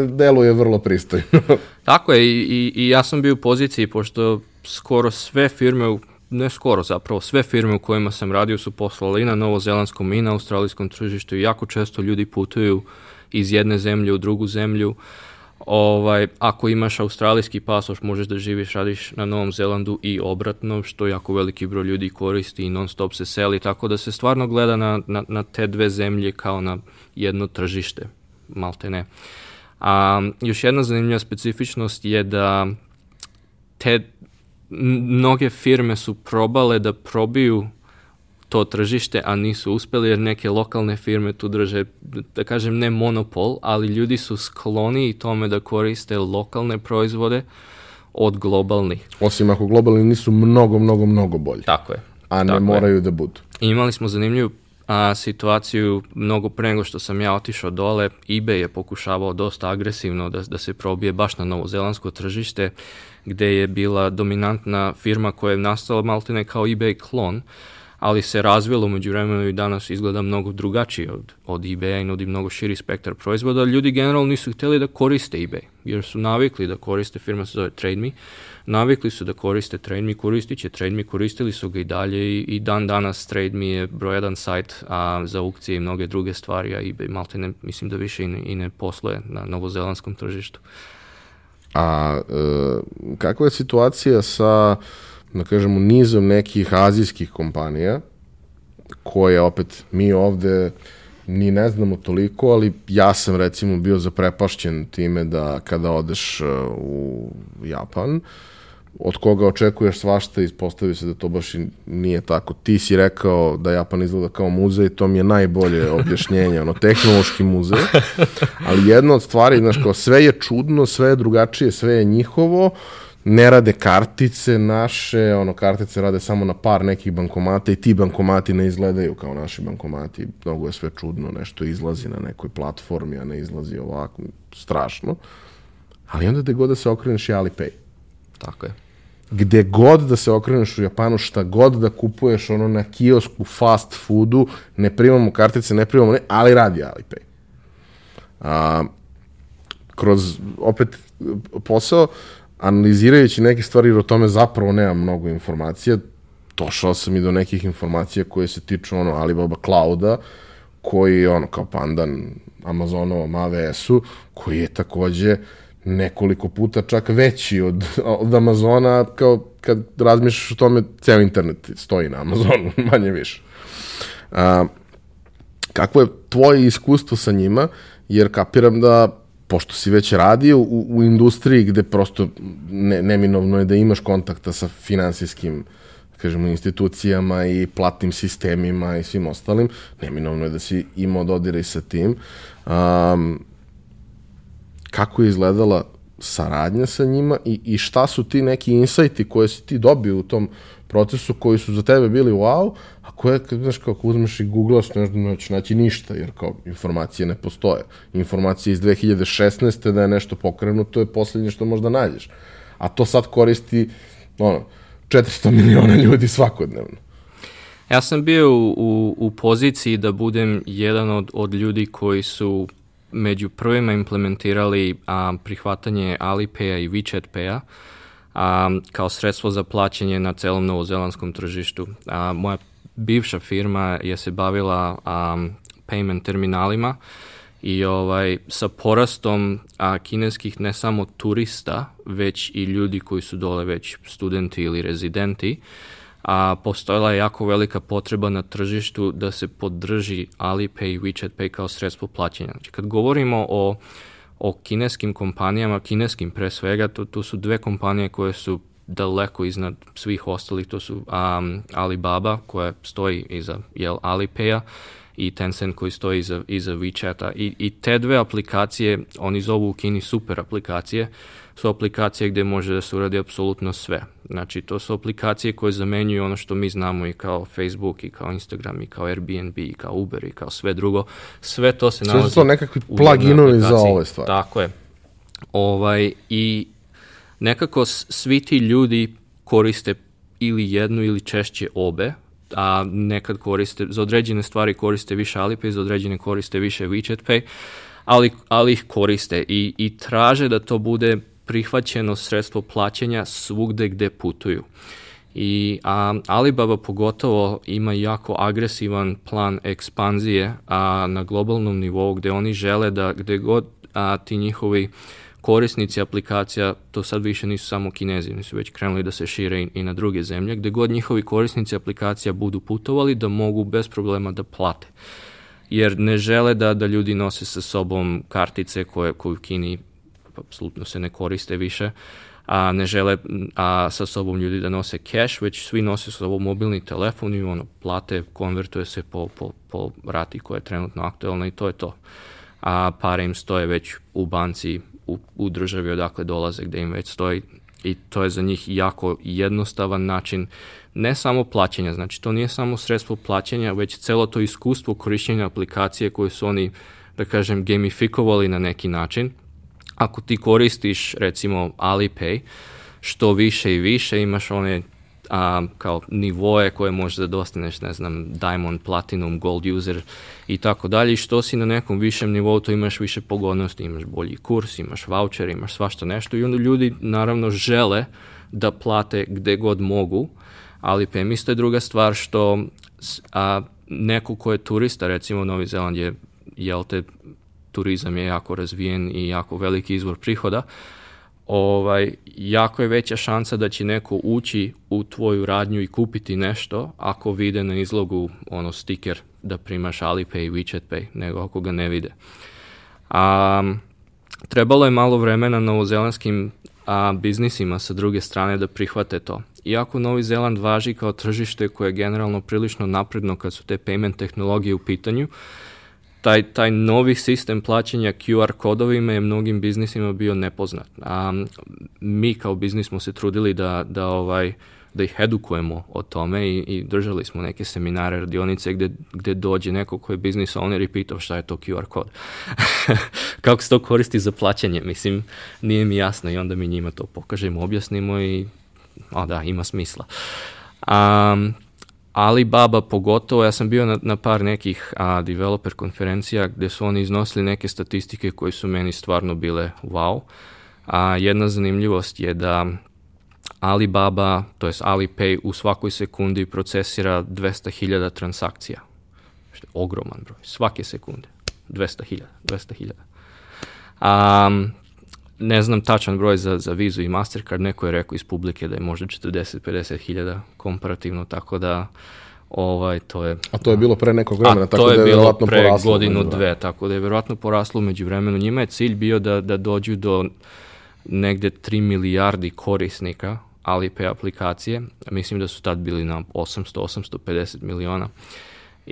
deluje vrlo pristojno. Tako je, i, i, i ja sam bio u poziciji, pošto skoro sve firme ne skoro zapravo, sve firme u kojima sam radio su poslale i na novozelandskom i na australijskom tržištu i jako često ljudi putuju iz jedne zemlje u drugu zemlju. Ovaj, ako imaš australijski pasoš, možeš da živiš, radiš na Novom Zelandu i obratno, što jako veliki broj ljudi koristi i non stop se seli, tako da se stvarno gleda na, na, na te dve zemlje kao na jedno tržište, malte ne. A, još jedna zanimljiva specifičnost je da te mnoge firme su probale da probiju to tržište, a nisu uspeli jer neke lokalne firme tu drže, da kažem ne monopol, ali ljudi su skloni i tome da koriste lokalne proizvode od globalnih. Osim ako globalni nisu mnogo, mnogo, mnogo bolji. Tako je. A ne moraju je. da budu. I imali smo zanimljivu a, situaciju mnogo pre nego što sam ja otišao dole, eBay je pokušavao dosta agresivno da, da se probije baš na novozelandsko tržište, gde je bila dominantna firma koja je nastala maltene kao eBay klon, ali se razvilo među vremenu i danas izgleda mnogo drugačije od, od eBay-a i nudi mnogo širi spektar proizvoda. Ljudi generalno nisu hteli da koriste eBay, jer su navikli da koriste, firma se zove TradeMe, navikli su da koriste TradeMe, koristit će TradeMe, koristili su ga i dalje i, i dan danas TradeMe je broj jedan sajt a, za aukcije i mnoge druge stvari, a eBay malte ne, mislim da više i ne, i ne posluje na novozelandskom tržištu. A e, kakva je situacija sa da kažemo, nizom nekih azijskih kompanija, koje opet mi ovde ni ne znamo toliko, ali ja sam recimo bio zaprepašćen time da kada odeš uh, u Japan, od koga očekuješ svašta, ispostavi se da to baš i nije tako. Ti si rekao da Japan izgleda kao muzej, to mi je najbolje objašnjenje, ono, tehnološki muzej, ali jedna od stvari, znaš, kao sve je čudno, sve je drugačije, sve je njihovo, ne rade kartice naše, ono, kartice rade samo na par nekih bankomata i ti bankomati ne izgledaju kao naši bankomati. Mnogo je sve čudno, nešto izlazi na nekoj platformi, a ne izlazi ovako, strašno. Ali onda gde god da se okreneš je Alipay. Tako je. Gde god da se okreneš u Japanu, šta god da kupuješ ono na kiosku, fast foodu, ne primamo kartice, ne primamo, ne, ali radi Alipay. A, kroz, opet, posao, analizirajući neke stvari, jer o tome zapravo nemam mnogo informacija, došao sam i do nekih informacija koje se tiču ono Alibaba Clouda, koji je ono kao pandan Amazonovom AWS-u, koji je takođe nekoliko puta čak veći od, od Amazona, kao kad razmišljaš o tome, ceo internet stoji na Amazonu, manje više. A, kako je tvoje iskustvo sa njima, jer kapiram da pošto si već radio u, u industriji gde prosto ne, neminovno je da imaš kontakta sa finansijskim kažemo, institucijama i platnim sistemima i svim ostalim, neminovno je da si imao dodiraj sa tim. Um, kako je izgledala saradnja sa njima i, i šta su ti neki insajti koje si ti dobio u tom procesu koji su za tebe bili wow, a koje, znaš, kao ako uzmeš i googlaš, ne znaš, naći ništa, jer kao informacije ne postoje. Informacije iz 2016. da je nešto pokrenuto je poslednje što možda nađeš. A to sad koristi, ono, 400 miliona ljudi svakodnevno. Ja sam bio u, u, u poziciji da budem jedan od, od ljudi koji su među prvima implementirali a, prihvatanje Alipay-a i WeChat Pay-a a, kao sredstvo za plaćanje na celom novozelandskom tržištu. A, moja bivša firma je se bavila a, payment terminalima i ovaj sa porastom a, kineskih ne samo turista, već i ljudi koji su dole već studenti ili rezidenti, a postojala je jako velika potreba na tržištu da se podrži Alipay i WeChat Pay kao sredstvo plaćanja. Znači, kad govorimo o o kineskim kompanijama, kineskim pre svega, to, to su dve kompanije koje su daleko iznad svih ostalih, to su um, Alibaba koja stoji iza jel, Alipaya i Tencent koji stoji iza, iza WeChata I, i te dve aplikacije, oni zovu u Kini super aplikacije, su aplikacije gde može da se uradi apsolutno sve. Znači, to su aplikacije koje zamenjuju ono što mi znamo i kao Facebook, i kao Instagram, i kao Airbnb, i kao Uber, i kao sve drugo. Sve to se nalazi... Sve su to nekakvi pluginovi za ove stvari. Tako je. Ovaj, I nekako svi ti ljudi koriste ili jednu ili češće obe, a nekad koriste, za određene stvari koriste više Alipay, za određene koriste više WeChat Pay, ali, ali ih koriste i, i traže da to bude prihvaćeno sredstvo plaćanja svugde gde putuju. I a, Alibaba pogotovo ima jako agresivan plan ekspanzije a, na globalnom nivou gde oni žele da gde god a, ti njihovi korisnici aplikacija, to sad više nisu samo kinezi, nisu već krenuli da se šire i, i na druge zemlje, gde god njihovi korisnici aplikacija budu putovali da mogu bez problema da plate. Jer ne žele da, da ljudi nose sa sobom kartice koje, koje u Kini apsolutno se ne koriste više, a ne žele a, sa sobom ljudi da nose cash, već svi nose sa sobom mobilni telefon i ono, plate, konvertuje se po, po, po rati koja je trenutno aktualna i to je to. A pare im stoje već u banci, u, u državi odakle dolaze, gde im već stoji i to je za njih jako jednostavan način ne samo plaćanja, znači to nije samo sredstvo plaćanja, već celo to iskustvo korišćenja aplikacije koje su oni, da kažem, gamifikovali na neki način. Ako ti koristiš recimo Alipay, što više i više imaš one a, kao nivoje koje možeš da dostaneš, ne znam, Diamond, Platinum, Gold user i tako dalje. I što si na nekom višem nivou, to imaš više pogodnosti, imaš bolji kurs, imaš voucher, imaš svašta nešto. I onda ljudi naravno žele da plate gde god mogu, ali PM isto je druga stvar što a, neko ko je turista, recimo Novi Zeland je, jel te, turizam je jako razvijen i jako veliki izvor prihoda, ovaj, jako je veća šansa da će neko ući u tvoju radnju i kupiti nešto ako vide na izlogu ono stiker da primaš Alipay i WeChat Pay, nego ako ga ne vide. A, trebalo je malo vremena novozelandskim a, biznisima sa druge strane da prihvate to. Iako Novi Zeland važi kao tržište koje je generalno prilično napredno kad su te payment tehnologije u pitanju, taj, taj novi sistem plaćanja QR kodovima je mnogim biznisima bio nepoznat. A mi kao biznis smo se trudili da, da ovaj da ih edukujemo o tome i, i držali smo neke seminare, radionice gde, gde dođe neko ko je biznis owner i pitao šta je to QR kod. Kako se to koristi za plaćanje, mislim, nije mi jasno i onda mi njima to pokažemo, objasnimo i a da, ima smisla. Um, Alibaba pogotovo, ja sam bio na, na par nekih a, developer konferencija gde su oni iznosili neke statistike koje su meni stvarno bile wow. A jedna zanimljivost je da Alibaba, to jest Alipay u svakoj sekundi procesira 200.000 transakcija. Što je ogroman broj, svake sekunde. 200.000, 200.000. Um, ne znam tačan broj za, za Vizu i Mastercard, neko je rekao iz publike da je možda 40-50 hiljada komparativno, tako da ovaj, to je... A to je bilo pre nekog vremena, tako da je, je bilo pre poraslo, godinu, dve, tako da je verovatno poraslo među vremenu. Njima je cilj bio da, da dođu do negde 3 milijardi korisnika Alipay aplikacije. Mislim da su tad bili na 800-850 miliona.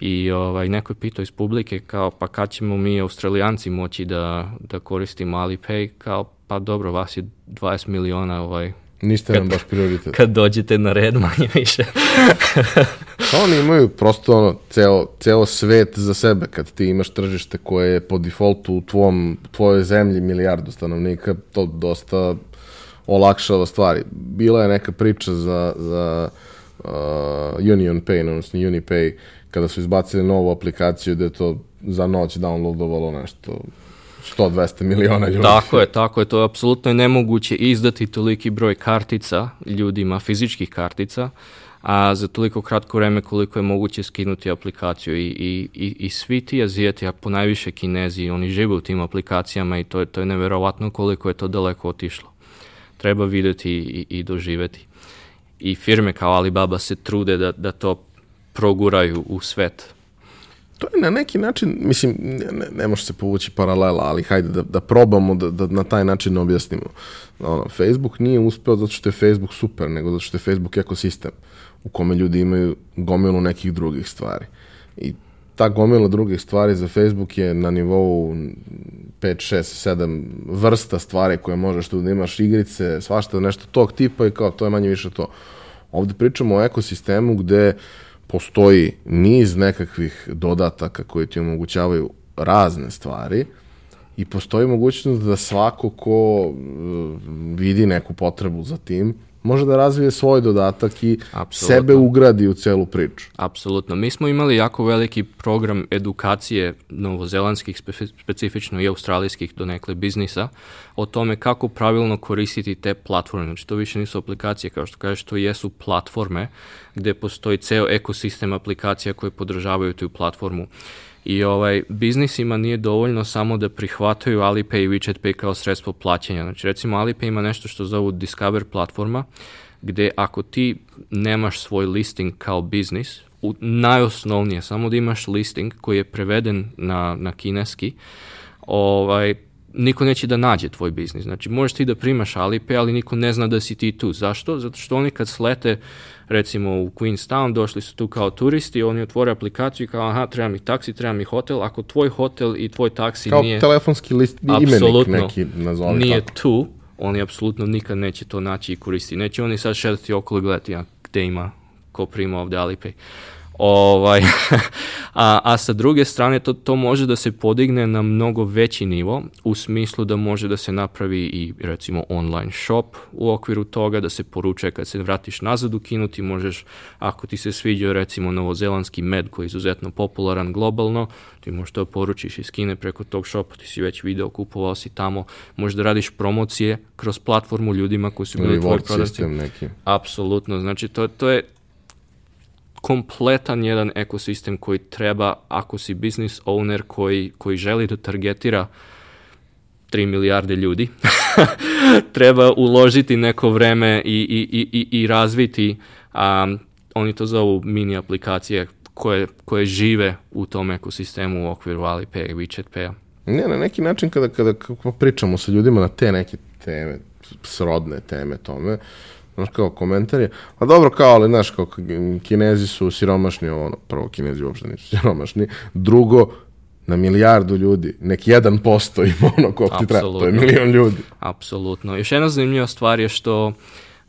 I ovaj, neko je pitao iz publike kao pa kad ćemo mi australijanci moći da, da koristimo Alipay kao pa dobro vas je 20 miliona ovaj, Niste kad, nam baš prioritet. Kad dođete na red manje više. Pa oni imaju prosto ono, ceo, ceo svet za sebe. Kad ti imaš tržište koje je po defaultu u tvom, tvojoj zemlji milijardu stanovnika, to dosta olakšava stvari. Bila je neka priča za, za uh, Union Pay, odnosno Unipay, kada su izbacili novu aplikaciju da je to za noć downloadovalo nešto 100-200 miliona ljudi. Tako je, tako je, to je apsolutno nemoguće izdati toliki broj kartica ljudima, fizičkih kartica, a za toliko kratko vreme koliko je moguće skinuti aplikaciju i, i, i, i svi ti azijeti, a po najviše kinezi, oni žive u tim aplikacijama i to je, to je neverovatno koliko je to daleko otišlo. Treba videti i, i doživeti. I firme kao Alibaba se trude da, da to proguraju u svet. To je na neki način, mislim, ne, ne može se povući paralela, ali hajde da, da probamo da, da na taj način objasnimo. Ono, Facebook nije uspeo zato što je Facebook super, nego zato što je Facebook ekosistem u kome ljudi imaju gomilu nekih drugih stvari. I ta gomila drugih stvari za Facebook je na nivou 5, 6, 7 vrsta stvari koje možeš tu da imaš igrice, svašta nešto tog tipa i kao to je manje više to. Ovde pričamo o ekosistemu gde uh, postoji niz nekakvih dodataka koji ti omogućavaju razne stvari i postoji mogućnost da svako ko uh, vidi neku potrebu za tim može da razvije svoj dodatak i Absolutno. sebe ugradi u celu priču. Apsolutno. Mi smo imali jako veliki program edukacije novozelandskih, specifično i australijskih donekle biznisa o tome kako pravilno koristiti te platforme. Znači to više nisu aplikacije, kao što kažeš, to jesu platforme gde postoji ceo ekosistem aplikacija koje podržavaju tu platformu. I ovaj, biznisima nije dovoljno samo da prihvataju Alipay i WeChat Pay kao sredstvo plaćanja. Znači, recimo Alipay ima nešto što zovu Discover platforma, gde ako ti nemaš svoj listing kao biznis, u, najosnovnije, samo da imaš listing koji je preveden na, na kineski, ovaj, niko neće da nađe tvoj biznis. Znači, možeš ti da primaš Alipay, ali niko ne zna da si ti tu. Zašto? Zato što oni kad slete recimo u Queenstown, došli su tu kao turisti, oni otvore aplikaciju i kao, aha, treba mi taksi, treba mi hotel, ako tvoj hotel i tvoj taksi kao nije... Kao telefonski list, imenik neki, nazovi nije tako. tu, oni apsolutno nikad neće to naći i koristiti. Neće oni sad šetati okolo i gledati ja, gde ima ko prima ovde Alipay. Ovaj, a, a sa druge strane to, to može da se podigne na mnogo veći nivo u smislu da može da se napravi i recimo online shop u okviru toga, da se poručuje kad se vratiš nazad u kinu, ti možeš, ako ti se sviđa recimo novozelandski med koji je izuzetno popularan globalno, ti možeš to poručiš iz Kine preko tog shopa, ti si već video, kupovao si tamo, možeš da radiš promocije kroz platformu ljudima koji su bili tvoji prodavci. Apsolutno, znači to, to je kompletan jedan ekosistem koji treba, ako si business owner koji, koji želi da targetira 3 milijarde ljudi, treba uložiti neko vreme i, i, i, i razviti, um, oni to zovu mini aplikacije koje, koje žive u tom ekosistemu u okviru Alipay, WeChat Pay-a. Ne, na neki način kada, kada, pričamo sa ljudima na te neke teme, srodne teme tome, Znaš, kao komentar je, a dobro kao, ali znaš, kao kinezi su siromašni, ono, prvo kinezi uopšte nisu siromašni, drugo, na milijardu ljudi, nek 1% ima ono koliko ti treba, to je milion ljudi. Apsolutno. Još jedna zanimljiva stvar je što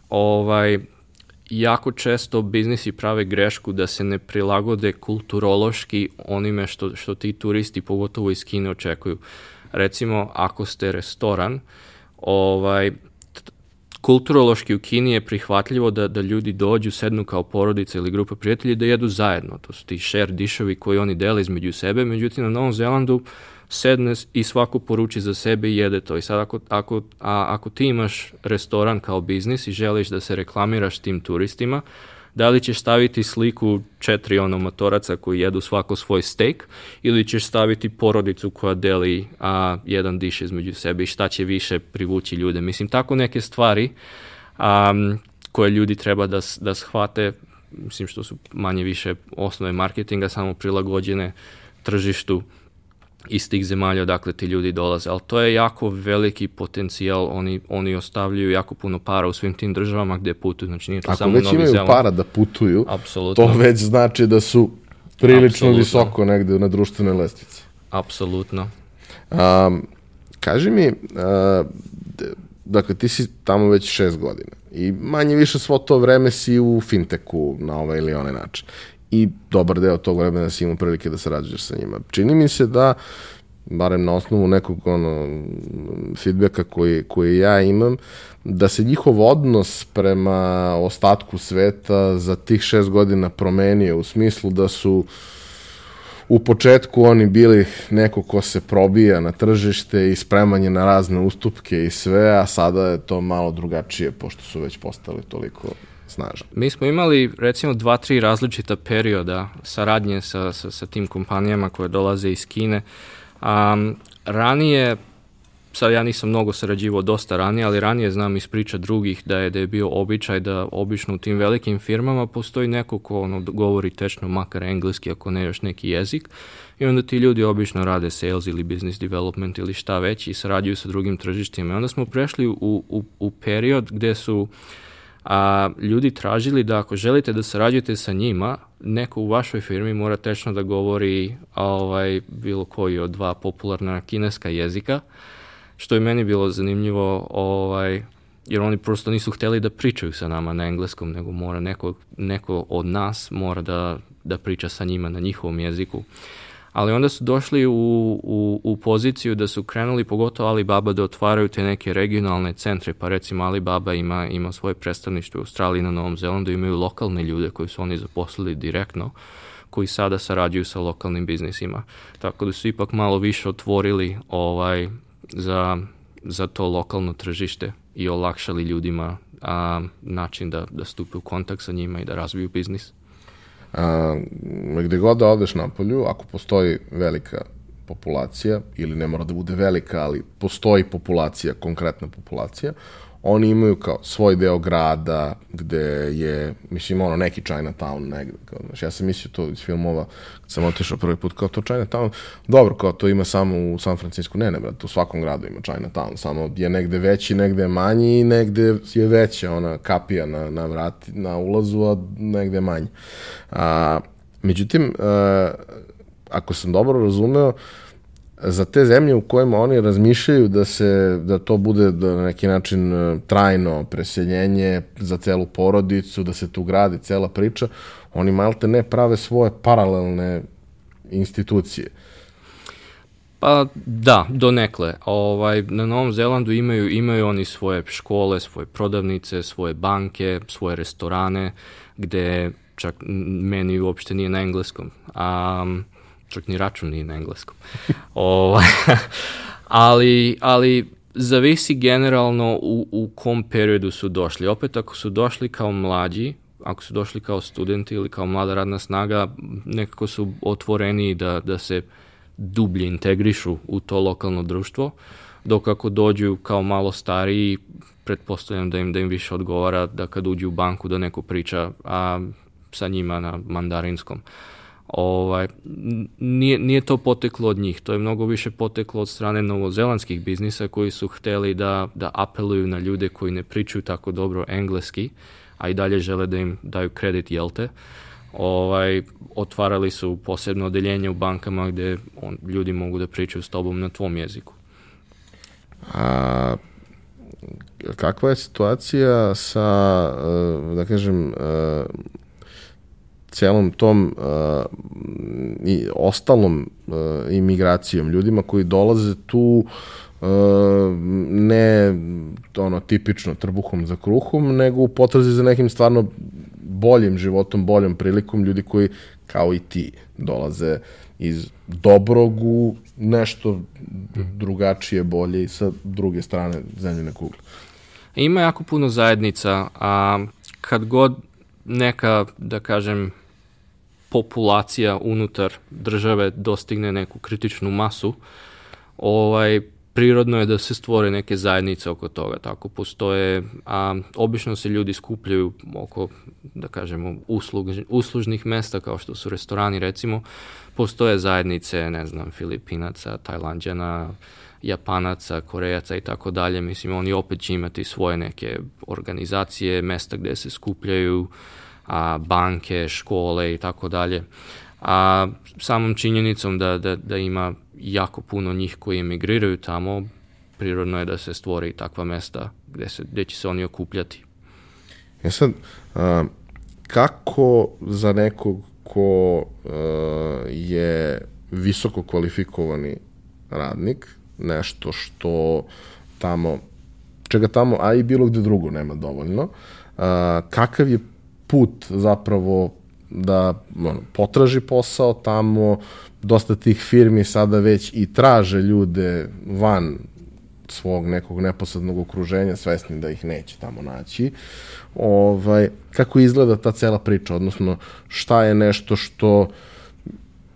ovaj, jako često biznisi prave grešku da se ne prilagode kulturološki onime što, što ti turisti, pogotovo iz Kine, očekuju. Recimo, ako ste restoran, ovaj, kulturološki u Kini je prihvatljivo da, da ljudi dođu, sednu kao porodica ili grupa prijatelji da jedu zajedno. To su ti share dišovi koji oni dele između sebe, međutim na Novom Zelandu sedne i svako poruči za sebe i jede to. I sad ako, ako, a, ako ti imaš restoran kao biznis i želiš da se reklamiraš tim turistima, da li ćeš staviti sliku četiri ono motoraca koji jedu svako svoj steak ili ćeš staviti porodicu koja deli a, jedan diš između sebe i šta će više privući ljude. Mislim, tako neke stvari a, koje ljudi treba da, da shvate, mislim što su manje više osnove marketinga, samo prilagođene tržištu iz tih zemalja odakle ti ljudi dolaze, ali to je jako veliki potencijal, oni, oni ostavljaju jako puno para u svim tim državama gde putuju, znači nije to Ako samo već Novi imaju Zeland. para da putuju, Apsolutno. to već znači da su prilično Apsolutno. visoko negde na društvenoj lestvici. Apsolutno. Um, kaži mi, uh, dakle, ti si tamo već šest godina i manje više svo to vreme si u finteku na ovaj ili onaj način. I dobar deo tog vremena si imao prilike da sarađuješ sa njima. Čini mi se da, barem na osnovu nekog ono, feedbacka koji, koji ja imam, da se njihov odnos prema ostatku sveta za tih šest godina promenio u smislu da su u početku oni bili neko ko se probija na tržište i spreman je na razne ustupke i sve, a sada je to malo drugačije pošto su već postali toliko snažni. Mi smo imali recimo dva, tri različita perioda saradnje sa, sa, sa tim kompanijama koje dolaze iz Kine. Um, ranije, sad ja nisam mnogo sarađivao dosta ranije, ali ranije znam iz priča drugih da je, da je bio običaj da obično u tim velikim firmama postoji neko ko ono, govori tečno makar engleski ako ne još neki jezik i onda ti ljudi obično rade sales ili business development ili šta već i sarađuju sa drugim tržištima. I onda smo prešli u, u, u period gde su a ljudi tražili da ako želite da sarađujete sa njima, neko u vašoj firmi mora tečno da govori ovaj, bilo koji od dva popularna kineska jezika, što je meni bilo zanimljivo, ovaj, jer oni prosto nisu hteli da pričaju sa nama na engleskom, nego mora neko, neko od nas mora da, da priča sa njima na njihovom jeziku. Ali onda su došli u, u, u poziciju da su krenuli, pogotovo Alibaba, da otvaraju te neke regionalne centre, pa recimo Alibaba ima, ima svoje predstavništvo u Australiji na Novom Zelandu, imaju lokalne ljude koji su oni zaposlili direktno, koji sada sarađuju sa lokalnim biznisima. Tako da su ipak malo više otvorili ovaj, za, za to lokalno tržište i olakšali ljudima a, način da, da stupe u kontakt sa njima i da razviju biznis. A, gde god da odeš na polju, ako postoji velika populacija, ili ne mora da bude velika, ali postoji populacija, konkretna populacija, oni imaju kao svoj deo grada gde je, mislim, ono, neki Chinatown negde. Kao, znaš, ja sam mislio to iz filmova, kad sam otišao prvi put, kao to Chinatown, dobro, kao to ima samo u San Francisco, ne, ne, brate, u svakom gradu ima Chinatown, samo je negde veći, negde je manji i negde je veća ona kapija na, na vrati, na ulazu, a negde je manje. A, međutim, a, ako sam dobro razumeo, za te zemlje u kojima oni razmišljaju da se da to bude da na neki način e, trajno preseljenje za celu porodicu, da se tu gradi cela priča, oni malte ne prave svoje paralelne institucije. Pa da, donekle. Ovaj, na Novom Zelandu imaju, imaju oni svoje škole, svoje prodavnice, svoje banke, svoje restorane, gde čak meni uopšte nije na engleskom. Um, čak ni račun nije na engleskom. ovaj, ali, ali zavisi generalno u, u kom periodu su došli. Opet ako su došli kao mlađi, ako su došli kao studenti ili kao mlada radna snaga, nekako su otvoreni da, da se dublje integrišu u to lokalno društvo, dok ako dođu kao malo stariji, pretpostavljam da im, da im više odgovara da kad uđu u banku da neko priča a, sa njima na mandarinskom. Ovaj, nije, nije to poteklo od njih, to je mnogo više poteklo od strane novozelandskih biznisa koji su hteli da, da apeluju na ljude koji ne pričaju tako dobro engleski, a i dalje žele da im daju kredit, jelte. Ovaj, otvarali su posebno odeljenje u bankama gde on, ljudi mogu da pričaju s tobom na tvom jeziku. A kakva je situacija sa, eh, da kažem, eh, celom tom uh, i ostalom uh, imigracijom, ljudima koji dolaze tu uh, ne ono tipično trbuhom za kruhom, nego u potrazi za nekim stvarno boljim životom, boljom prilikom, ljudi koji kao i ti dolaze iz dobrog u nešto drugačije, bolje i sa druge strane zemljene kugle. Ima jako puno zajednica, a kad god neka, da kažem, populacija unutar države dostigne neku kritičnu masu, ovaj, prirodno je da se stvore neke zajednice oko toga. Tako postoje, a obično se ljudi skupljaju oko, da kažemo, uslug, uslužnih mesta kao što su restorani recimo, postoje zajednice, ne znam, Filipinaca, Tajlanđana, Japanaca, Korejaca i tako dalje. Mislim, oni opet će imati svoje neke organizacije, mesta gde se skupljaju, a, banke, škole i tako dalje. A samom činjenicom da, da, da ima jako puno njih koji emigriraju tamo, prirodno je da se stvori takva mesta gde, se, gde će se oni okupljati. E sad, a, kako za nekog ko a, je visoko kvalifikovani radnik, nešto što tamo, čega tamo, a i bilo gde drugo nema dovoljno, a, kakav je put zapravo da ono, potraži posao tamo, dosta tih firmi sada već i traže ljude van svog nekog neposrednog okruženja, svesni da ih neće tamo naći. Ovaj, kako izgleda ta cela priča, odnosno šta je nešto što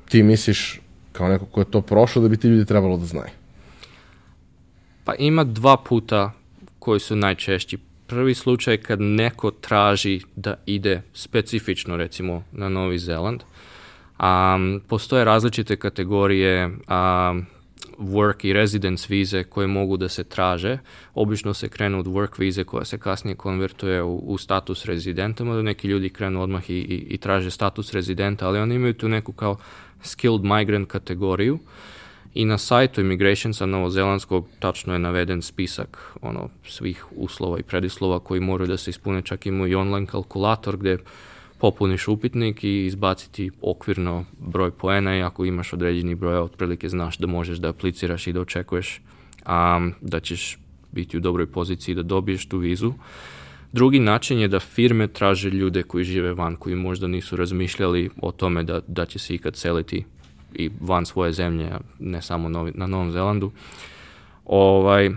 ti misliš kao neko ko je to prošlo da bi ti ljudi trebalo da znaju? Pa ima dva puta koji su najčešći prvi slučaj kad neko traži da ide specifično recimo na Novi Zeland. Um, postoje različite kategorije um, work i residence vize koje mogu da se traže. Obično se krenu od work vize koja se kasnije konvertuje u, u status rezidenta, mada neki ljudi krenu odmah i, i, i traže status rezidenta, ali oni imaju tu neku kao skilled migrant kategoriju. Uh, i na sajtu Immigrationsa novozelandskog tačno je naveden spisak ono, svih uslova i predislova koji moraju da se ispune, čak imaju i online kalkulator gde popuniš upitnik i izbaciti okvirno broj poena i ako imaš određeni broj, otprilike znaš da možeš da apliciraš i da očekuješ um, da ćeš biti u dobroj poziciji da dobiješ tu vizu. Drugi način je da firme traže ljude koji žive van, koji možda nisu razmišljali o tome da, da će se ikad seliti i van svoje zemlje, ne samo novi, na Novom Zelandu. Ovaj,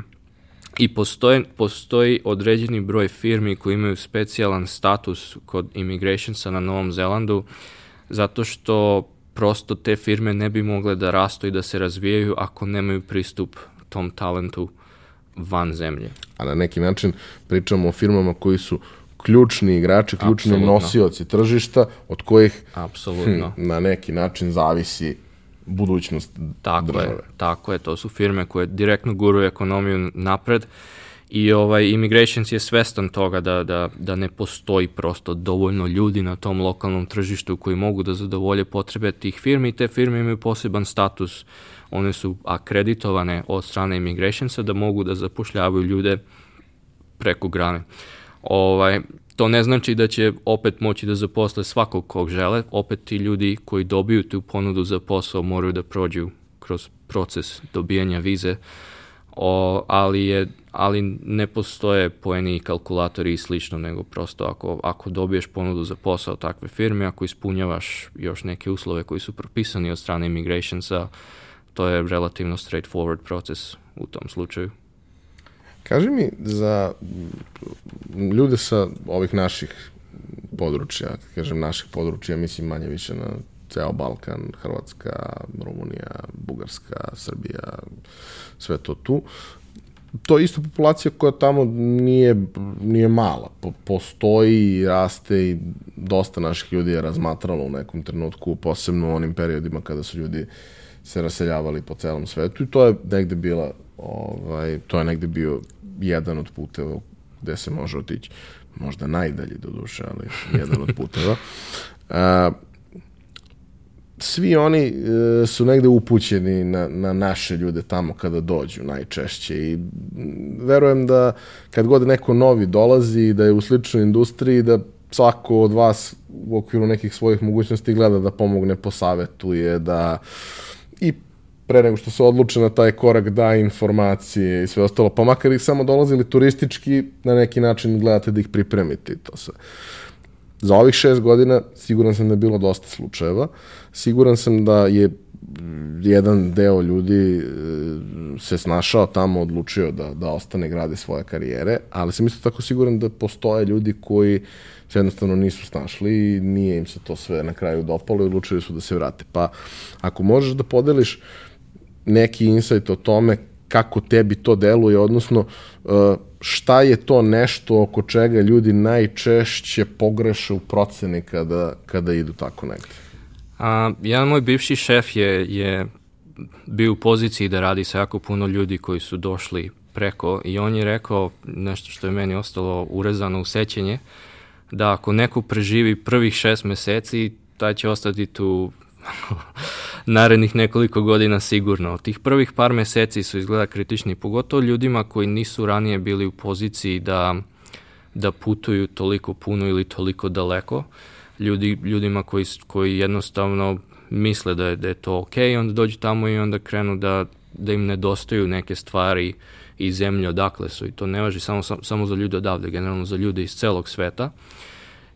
I postoji, postoji određeni broj firmi koji imaju specijalan status kod immigrationsa na Novom Zelandu, zato što prosto te firme ne bi mogle da rastu i da se razvijaju ako nemaju pristup tom talentu van zemlje. A na neki način pričamo o firmama koji su ključni igrači, ključni Absolutno. nosioci tržišta od kojih. Hm, na neki način zavisi budućnost tako države. Je, tako je, to su firme koje direktno guraju ekonomiju napred I ovaj, Immigrations je svestan toga da, da, da ne postoji prosto dovoljno ljudi na tom lokalnom tržištu koji mogu da zadovolje potrebe tih firmi i te firme imaju poseban status. One su akreditovane od strane Immigrationsa da mogu da zapošljavaju ljude preko grane. Ovaj, to ne znači da će opet moći da zaposle svakog kog žele, opet ti ljudi koji dobiju tu ponudu za posao moraju da prođu kroz proces dobijanja vize, o, ali, je, ali ne postoje poeni kalkulatori i slično, nego prosto ako, ako dobiješ ponudu za posao takve firme, ako ispunjavaš još neke uslove koji su propisani od strane immigrationsa, to je relativno straightforward proces u tom slučaju. Kaži mi za ljude sa ovih naših područja, kažem naših područja, mislim manje više na ceo Balkan, Hrvatska, Rumunija, Bugarska, Srbija, sve to tu. To je isto populacija koja tamo nije, nije mala. Po, postoji raste i dosta naših ljudi je razmatralo u nekom trenutku, posebno u onim periodima kada su ljudi se raseljavali po celom svetu i to je negde bila ovaj, to je negde bio jedan od puteva gde se može otići. Možda najdalji do duše, ali jedan od puteva. A, svi oni e, su negde upućeni na, na naše ljude tamo kada dođu najčešće i verujem da kad god neko novi dolazi da je u sličnoj industriji da svako od vas u okviru nekih svojih mogućnosti gleda da pomogne, posavetuje, da i pre nego što se odluče na taj korak da informacije i sve ostalo, pa makar ih samo dolazili turistički, na neki način gledate da ih pripremite i to sve. Za ovih šest godina siguran sam da je bilo dosta slučajeva. Siguran sam da je jedan deo ljudi e, se snašao tamo, odlučio da, da ostane, grade svoje karijere, ali sam isto tako siguran da postoje ljudi koji se jednostavno nisu snašli i nije im se to sve na kraju dopalo i odlučili su da se vrate. Pa ako možeš da podeliš neki insight o tome kako tebi to deluje, odnosno e, šta je to nešto oko čega ljudi najčešće pogreše u proceni kada, kada idu tako negde? A, jedan moj bivši šef je, je bio u poziciji da radi sa jako puno ljudi koji su došli preko i on je rekao nešto što je meni ostalo urezano u sećenje, da ako neko preživi prvih šest meseci, taj će ostati tu narednih nekoliko godina sigurno. Tih prvih par meseci su izgleda kritični, pogotovo ljudima koji nisu ranije bili u poziciji da, da putuju toliko puno ili toliko daleko. Ljudi, ljudima koji, koji jednostavno misle da je, da je to ok, onda dođu tamo i onda krenu da, da im nedostaju neke stvari i zemlje odakle su i to ne važi samo, samo za ljude odavde, generalno za ljude iz celog sveta.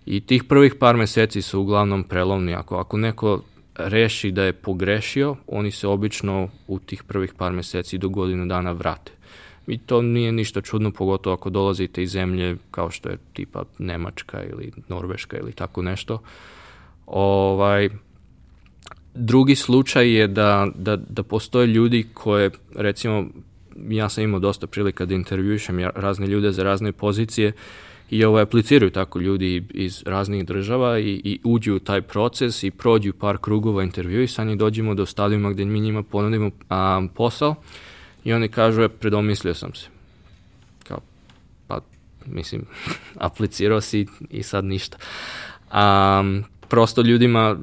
I tih prvih par meseci su uglavnom prelovni. Ako, ako neko reši da je pogrešio, oni se obično u tih prvih par meseci do godinu dana vrate. I to nije ništa čudno, pogotovo ako dolazite iz zemlje kao što je tipa Nemačka ili Norveška ili tako nešto. Ovaj, drugi slučaj je da, da, da postoje ljudi koje, recimo, ja sam imao dosta prilika da intervjušem razne ljude za razne pozicije, i ovo apliciraju tako ljudi iz raznih država i, i uđu u taj proces i prođu par krugova intervjuisanja i dođemo do stadijuma gde mi njima ponudimo a, posao i oni kažu, e, predomislio sam se. Kao, pa, mislim, aplicirao si i sad ništa. A, prosto ljudima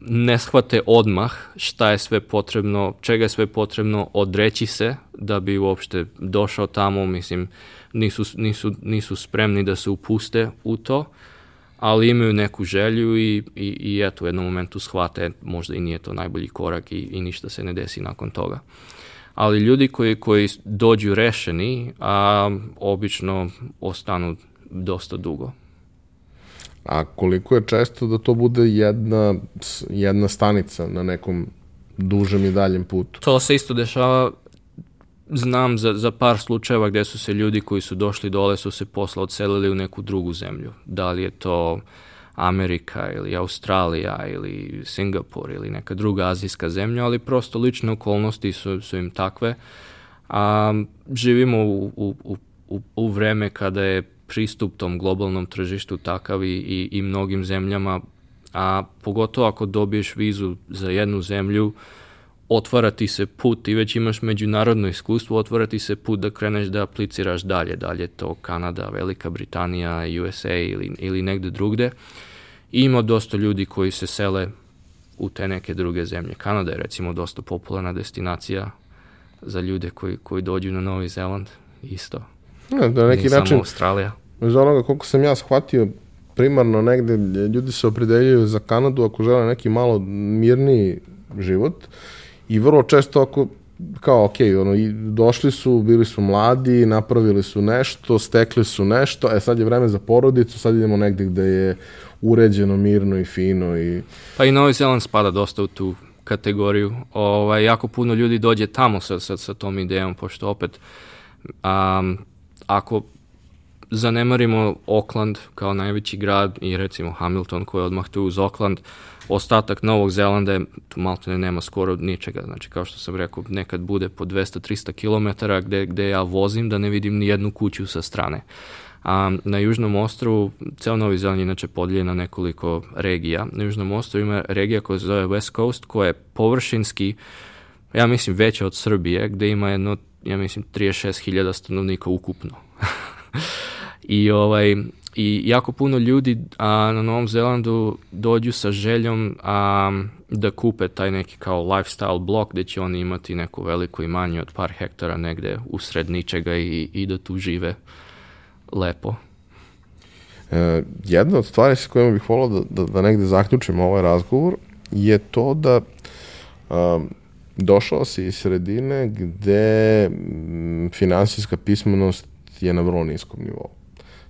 ne shvate odmah šta je sve potrebno, čega je sve potrebno odreći se da bi uopšte došao tamo, mislim, nisu, nisu, nisu spremni da se upuste u to, ali imaju neku želju i, i, i eto u jednom momentu shvate možda i nije to najbolji korak i, i ništa se ne desi nakon toga. Ali ljudi koji, koji dođu rešeni, a obično ostanu dosta dugo. A koliko je često da to bude jedna, jedna stanica na nekom dužem i daljem putu? To se isto dešava znam za, za par slučajeva gde su se ljudi koji su došli dole su se posla odselili u neku drugu zemlju. Da li je to Amerika ili Australija ili Singapur ili neka druga azijska zemlja, ali prosto lične okolnosti su, su im takve. A, živimo u, u, u, u vreme kada je pristup tom globalnom tržištu takav i, i, i mnogim zemljama, a pogotovo ako dobiješ vizu za jednu zemlju, otvara ti se put, ti već imaš međunarodno iskustvo, otvara ti se put da kreneš da apliciraš dalje, dalje to Kanada, Velika Britanija, USA ili, ili negde drugde. I ima dosta ljudi koji se sele u te neke druge zemlje. Kanada je recimo dosta popularna destinacija za ljude koji, koji dođu na Novi Zeland, isto. Ja, da na neki Nije način, samo Australija. Iz onoga koliko sam ja shvatio, primarno negde ljudi se opredeljuju za Kanadu ako žele neki malo mirniji život i vrlo često ako kao ok, ono, i došli su, bili su mladi, napravili su nešto, stekli su nešto, e sad je vreme za porodicu, sad idemo negde gde je uređeno, mirno i fino i Pa i Novi Zeland spada dosta u tu kategoriju. Ovaj, jako puno ljudi dođe tamo sa, sa, sa tom idejom, pošto opet um, ako zanemarimo Auckland kao najveći grad i recimo Hamilton koji je odmah tu uz Auckland, ostatak Novog Zelanda je, tu malto ne nema skoro ničega, znači kao što sam rekao, nekad bude po 200-300 km gde, gde ja vozim da ne vidim ni jednu kuću sa strane. A na Južnom ostrovu, ceo Novi Zeland je inače podijeljen na nekoliko regija. Na Južnom ostrovu ima regija koja se zove West Coast, koja je površinski, ja mislim, veća od Srbije, gde ima jedno, ja mislim, 36.000 stanovnika ukupno. I ovaj i jako puno ljudi a, na Novom Zelandu dođu sa željom a, da kupe taj neki kao lifestyle blok gde će oni imati neku veliku imanje od par hektara negde usred ničega i, i da tu žive lepo. E, jedna od stvari sa kojima bih volao da, da, da negde zaključimo ovaj razgovor je to da um, došao si iz sredine gde m, finansijska pismenost je na vrlo niskom nivou.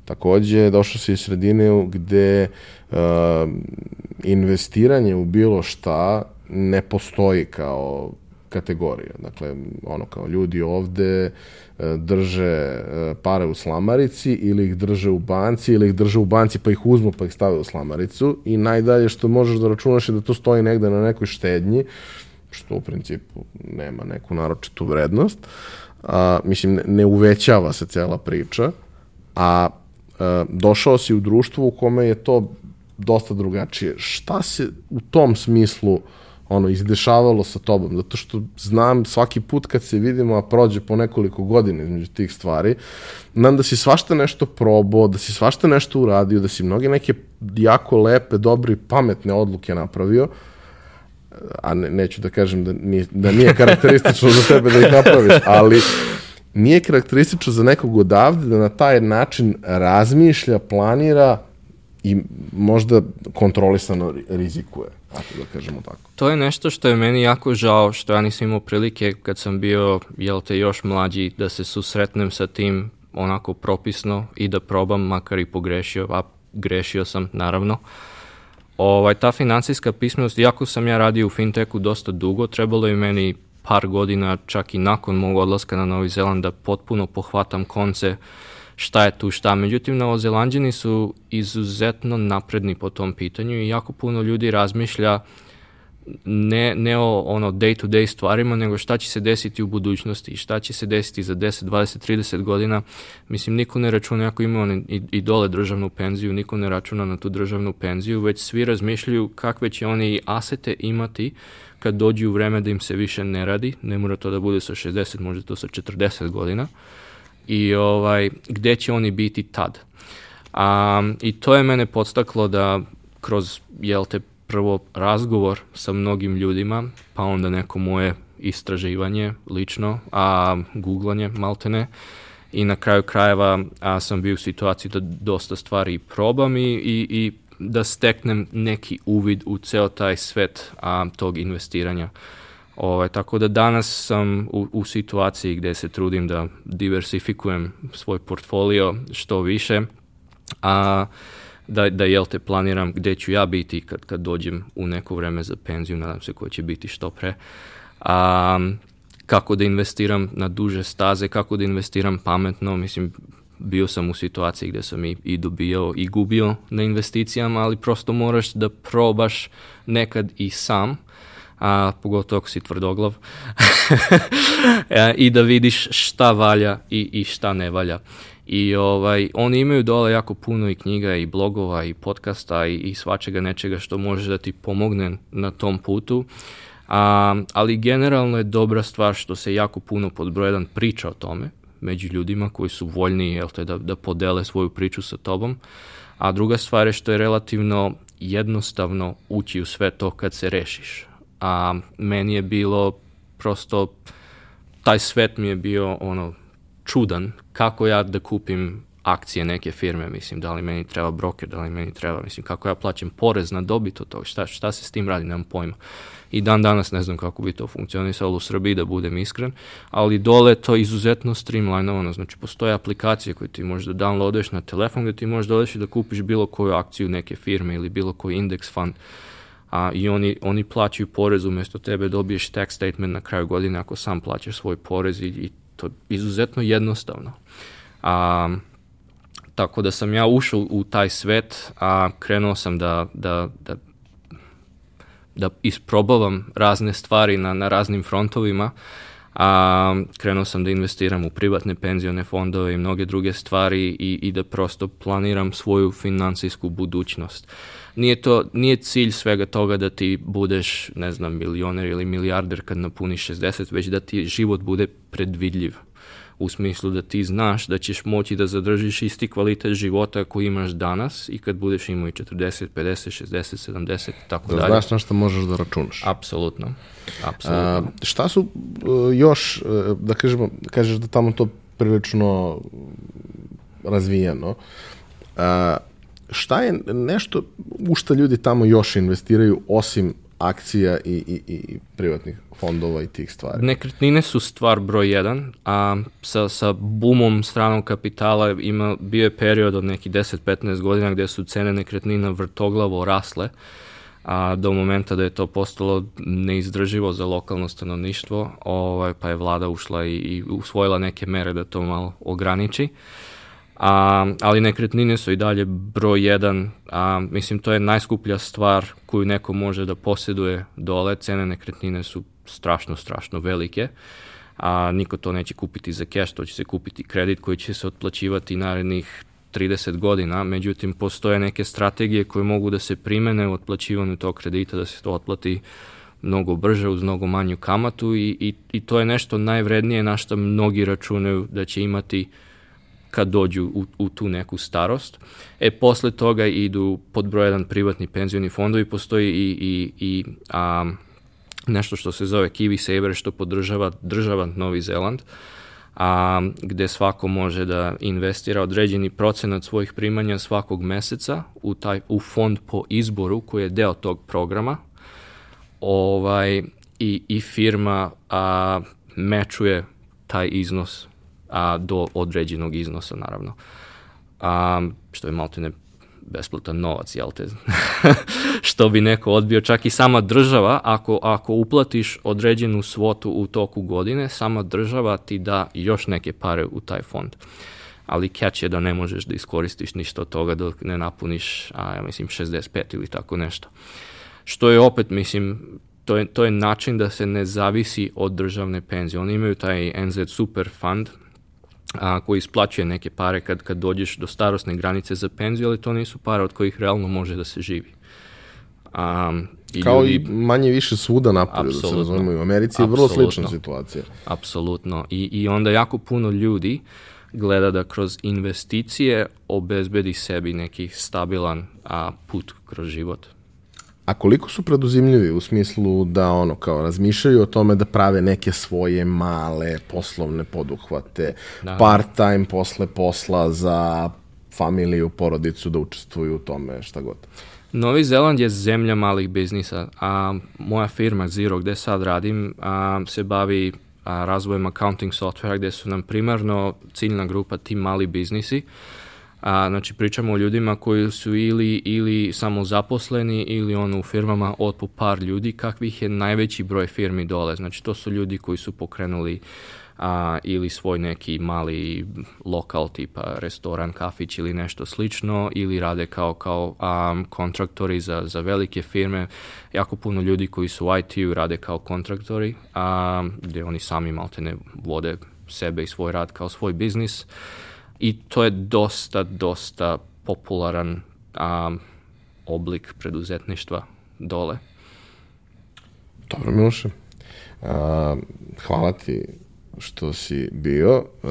Takođe, došao si iz sredine gde uh, investiranje u bilo šta ne postoji kao kategorija. Dakle, ono kao ljudi ovde uh, drže uh, pare u slamarici ili ih drže u banci ili ih drže u banci pa ih uzmu pa ih stave u slamaricu i najdalje što možeš da računaš je da to stoji negde na nekoj štednji što u principu nema neku naročitu vrednost. A, mislim, ne, uvećava se cela priča, a, došao si u društvo u kome je to dosta drugačije. Šta se u tom smislu ono izdešavalo sa tobom zato što znam svaki put kad se vidimo a prođe po nekoliko godina između tih stvari znam da si svašta nešto probao da si svašta nešto uradio da si mnoge neke jako lepe dobre i pametne odluke napravio a ne, neću da kažem da nije, da nije karakteristično za tebe da ih napraviš, ali nije karakteristično za nekog odavde da na taj način razmišlja, planira i možda kontrolisano rizikuje, ako da kažemo tako. To je nešto što je meni jako žao, što ja nisam imao prilike kad sam bio, jel te, još mlađi, da se susretnem sa tim onako propisno i da probam, makar i pogrešio, a grešio sam, naravno. Ovaj, ta financijska pismenost, iako sam ja radio u fintechu dosta dugo, trebalo je meni par godina, čak i nakon mog odlaska na Novi Zeland, da potpuno pohvatam konce šta je tu šta. Međutim, Novozelandjani su izuzetno napredni po tom pitanju i jako puno ljudi razmišlja ne, ne o ono day to day stvarima, nego šta će se desiti u budućnosti i šta će se desiti za 10, 20, 30 godina. Mislim, niko ne računa, ako ima i, i dole državnu penziju, niko ne računa na tu državnu penziju, već svi razmišljaju kakve će oni asete imati kad dođu u vreme da im se više ne radi, ne mora to da bude sa 60, možda to sa 40 godina, i ovaj, gde će oni biti tad. A, I to je mene podstaklo da kroz, jel te, prvo razgovor sa mnogim ljudima, pa onda neko moje istraživanje lično, a googlanje maltene, i na kraju krajeva a, sam bio u situaciji da dosta stvari probam i, i, i da steknem neki uvid u ceo taj svet a, tog investiranja. Ovaj, tako da danas sam u, u situaciji gde se trudim da diversifikujem svoj portfolio što više, a da, da jel te planiram gde ću ja biti kad, kad dođem u neko vreme za penziju, nadam se koje će biti što pre. A, kako da investiram na duže staze, kako da investiram pametno, mislim, bio sam u situaciji gde sam i, i dobijao i gubio na investicijama, ali prosto moraš da probaš nekad i sam, a pogotovo ako si tvrdoglav, i da vidiš šta valja i, i šta ne valja. I ovaj, oni imaju dole jako puno i knjiga i blogova i podcasta i, i svačega nečega što može da ti pomogne na tom putu. ali generalno je dobra stvar što se jako puno pod broj priča o tome među ljudima koji su voljni jel te, da, da podele svoju priču sa tobom. A druga stvar je što je relativno jednostavno ući u sve to kad se rešiš. A meni je bilo prosto, taj svet mi je bio ono čudan kako ja da kupim akcije neke firme, mislim, da li meni treba broker, da li meni treba, mislim, kako ja plaćam porez na dobit od toga, šta, šta se s tim radi, nemam pojma. I dan danas ne znam kako bi to funkcionisalo u Srbiji, da budem iskren, ali dole to izuzetno streamlinovano, znači postoje aplikacije koje ti možeš da downloadeš na telefon gde ti možeš doći da kupiš bilo koju akciju neke firme ili bilo koji indeks fund, a, i oni, oni plaćaju porez umjesto tebe dobiješ tax statement na kraju godine ako sam plaćaš svoj porez i, i to je izuzetno jednostavno. A, tako da sam ja ušao u taj svet, a krenuo sam da, da, da, da isprobavam razne stvari na, na raznim frontovima, a krenuo sam da investiram u privatne penzione fondove i mnoge druge stvari i, i da prosto planiram svoju finansijsku budućnost. Nije, to, nije cilj svega toga da ti budeš, ne znam, milioner ili milijarder kad napuniš 60, već da ti život bude predvidljiv u smislu da ti znaš da ćeš moći da zadržiš isti kvalitet života koji imaš danas i kad budeš imao i 40, 50, 60, 70 tako da dalje. znaš na što možeš da računaš. Apsolutno. Apsolutno. A, šta su uh, još, uh, da kažemo, kažeš da tamo to prilično razvijeno, a, šta je nešto u šta ljudi tamo još investiraju osim akcija i, i, i privatnih fondova i tih stvari. Nekretnine su stvar broj jedan, a sa, sa bumom stranog kapitala ima, bio je period od nekih 10-15 godina gde su cene nekretnina vrtoglavo rasle, a do momenta da je to postalo neizdrživo za lokalno stanovništvo, ovaj, pa je vlada ušla i, i usvojila neke mere da to malo ograniči. A, ali nekretnine su i dalje broj jedan, a, mislim to je najskuplja stvar koju neko može da posjeduje dole, cene nekretnine su strašno, strašno velike, a niko to neće kupiti za cash, to će se kupiti kredit koji će se otplaćivati narednih 30 godina, međutim postoje neke strategije koje mogu da se primene u otplaćivanju tog kredita, da se to otplati mnogo brže uz mnogo manju kamatu i, i, i to je nešto najvrednije na što mnogi računaju da će imati kad dođu u, u tu neku starost. E, posle toga idu pod broj jedan privatni penzioni fondovi, postoji i, i, i a, nešto što se zove Kiwi Saver, što podržava država Novi Zeland, a, gde svako može da investira određeni procenat svojih primanja svakog meseca u, taj, u fond po izboru koji je deo tog programa ovaj, i, i firma a, mečuje taj iznos a, do određenog iznosa, naravno. A, što je malo ne besplatan novac, jel te? što bi neko odbio, čak i sama država, ako, ako uplatiš određenu svotu u toku godine, sama država ti da još neke pare u taj fond. Ali catch je da ne možeš da iskoristiš ništa od toga dok ne napuniš, a ja mislim 65 ili tako nešto. Što je opet, mislim, to je, to je način da se ne zavisi od državne penzije. Oni imaju taj NZ Super Fund, a, koji isplaćuje neke pare kad, kad dođeš do starosne granice za penziju, ali to nisu pare od kojih realno može da se živi. A, i Kao ljudi, i manje više svuda napolju, da se razumiju. U Americi je vrlo slična situacija. Apsolutno. I, I onda jako puno ljudi gleda da kroz investicije obezbedi sebi neki stabilan a, put kroz život. A koliko su preduzimljivi u smislu da ono kao razmišljaju o tome da prave neke svoje male poslovne poduhvate, da. part-time posle posla za familiju, porodicu da učestvuju u tome, šta god. Novi Zeland je zemlja malih biznisa, a moja firma Zero gde sad radim a, se bavi a, razvojem accounting softvera gde su nam primarno ciljna grupa ti mali biznisi, A, znači pričamo o ljudima koji su ili, ili samo zaposleni ili ono u firmama od po par ljudi, kakvih je najveći broj firmi dole. Znači to su ljudi koji su pokrenuli a, ili svoj neki mali lokal tipa restoran, kafić ili nešto slično ili rade kao, kao a, kontraktori za, za velike firme. Jako puno ljudi koji su u IT-u rade kao kontraktori, a, gde oni sami malte ne vode sebe i svoj rad kao svoj biznis i to je dosta, dosta popularan um, oblik preduzetništva dole. Dobro, Miloše. A, hvala ti što si bio. E,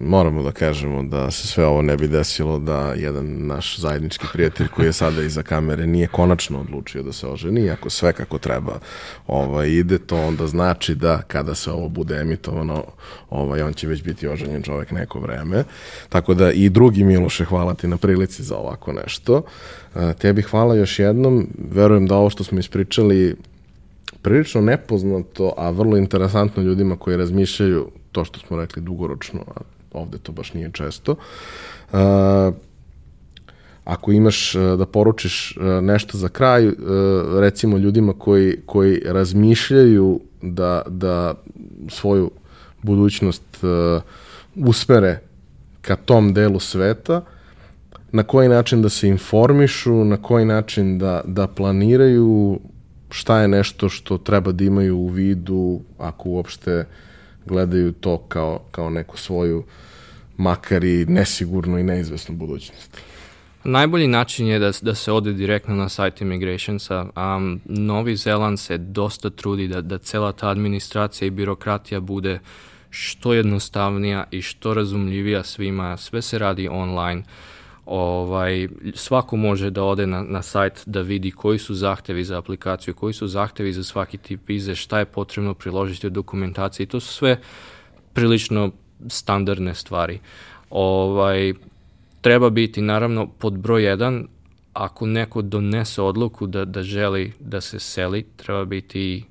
moramo da kažemo da se sve ovo ne bi desilo da jedan naš zajednički prijatelj koji je sada iza kamere nije konačno odlučio da se oženi. Ako sve kako treba ovaj, ide, to onda znači da kada se ovo bude emitovano, ovaj, on će već biti oženjen čovek neko vreme. Tako da i drugi Miloše, hvala ti na prilici za ovako nešto. E, tebi hvala još jednom. Verujem da ovo što smo ispričali prilično nepoznato, a vrlo interesantno ljudima koji razmišljaju to što smo rekli dugoročno, a ovde to baš nije često. Uh, ako imaš da poručiš nešto za kraj, recimo ljudima koji, koji razmišljaju da, da svoju budućnost usmere ka tom delu sveta, na koji način da se informišu, na koji način da, da planiraju, šta je nešto što treba da imaju u vidu ako uopšte gledaju to kao, kao neku svoju makar i nesigurnu i neizvesnu budućnost. Najbolji način je da, da se ode direktno na sajt Immigrationsa. Um, Novi Zeland se dosta trudi da, da cela ta administracija i birokratija bude što jednostavnija i što razumljivija svima. Sve se radi online. Uh, ovaj, svako može da ode na, na sajt da vidi koji su zahtevi za aplikaciju, koji su zahtevi za svaki tip vize, šta je potrebno priložiti u dokumentaciji. To su sve prilično standardne stvari. Ovaj, treba biti naravno pod broj 1 ako neko donese odluku da, da želi da se seli, treba biti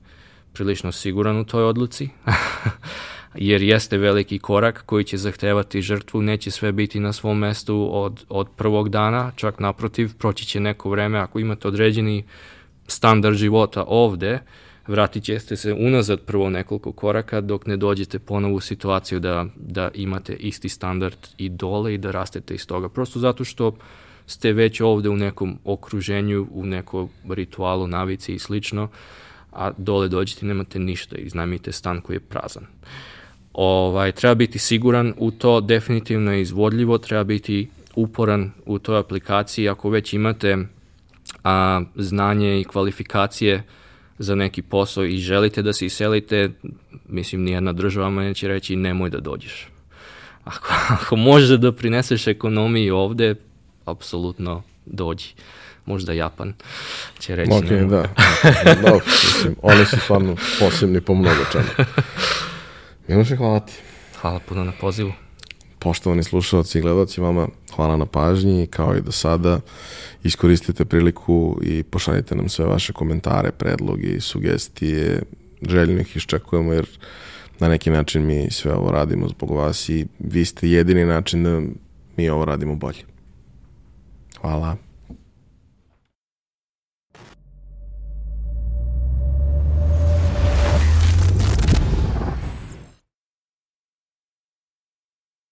prilično siguran u toj odluci. jer jeste veliki korak koji će zahtevati žrtvu, neće sve biti na svom mestu od, od prvog dana, čak naprotiv, proći će neko vreme, ako imate određeni standard života ovde, vratit ćete se unazad prvo nekoliko koraka dok ne dođete ponovo u situaciju da, da imate isti standard i dole i da rastete iz toga. Prosto zato što ste već ovde u nekom okruženju, u nekom ritualu, navici i slično, a dole dođete i nemate ništa, iznajmite stan koji je prazan. Uh, Ovaj, treba biti siguran u to, definitivno je izvodljivo, treba biti uporan u toj aplikaciji. Ako već imate a, znanje i kvalifikacije za neki posao i želite da se iselite, mislim, nijedna država me neće reći nemoj da dođeš. Ako, ako možeš da prineseš ekonomiji ovde, apsolutno dođi. Možda Japan će reći. Ok, nemoj. da. da. mislim, oni su stvarno posebni po mnogo čemu. Miloše, hvala ti. Hvala puno na pozivu. Poštovani slušalci i gledalci, vama hvala na pažnji, kao i do sada. Iskoristite priliku i pošaljite nam sve vaše komentare, predloge i sugestije. Željno ih iščekujemo jer na neki način mi sve ovo radimo zbog vas i vi ste jedini način da mi ovo radimo bolje. Hvala.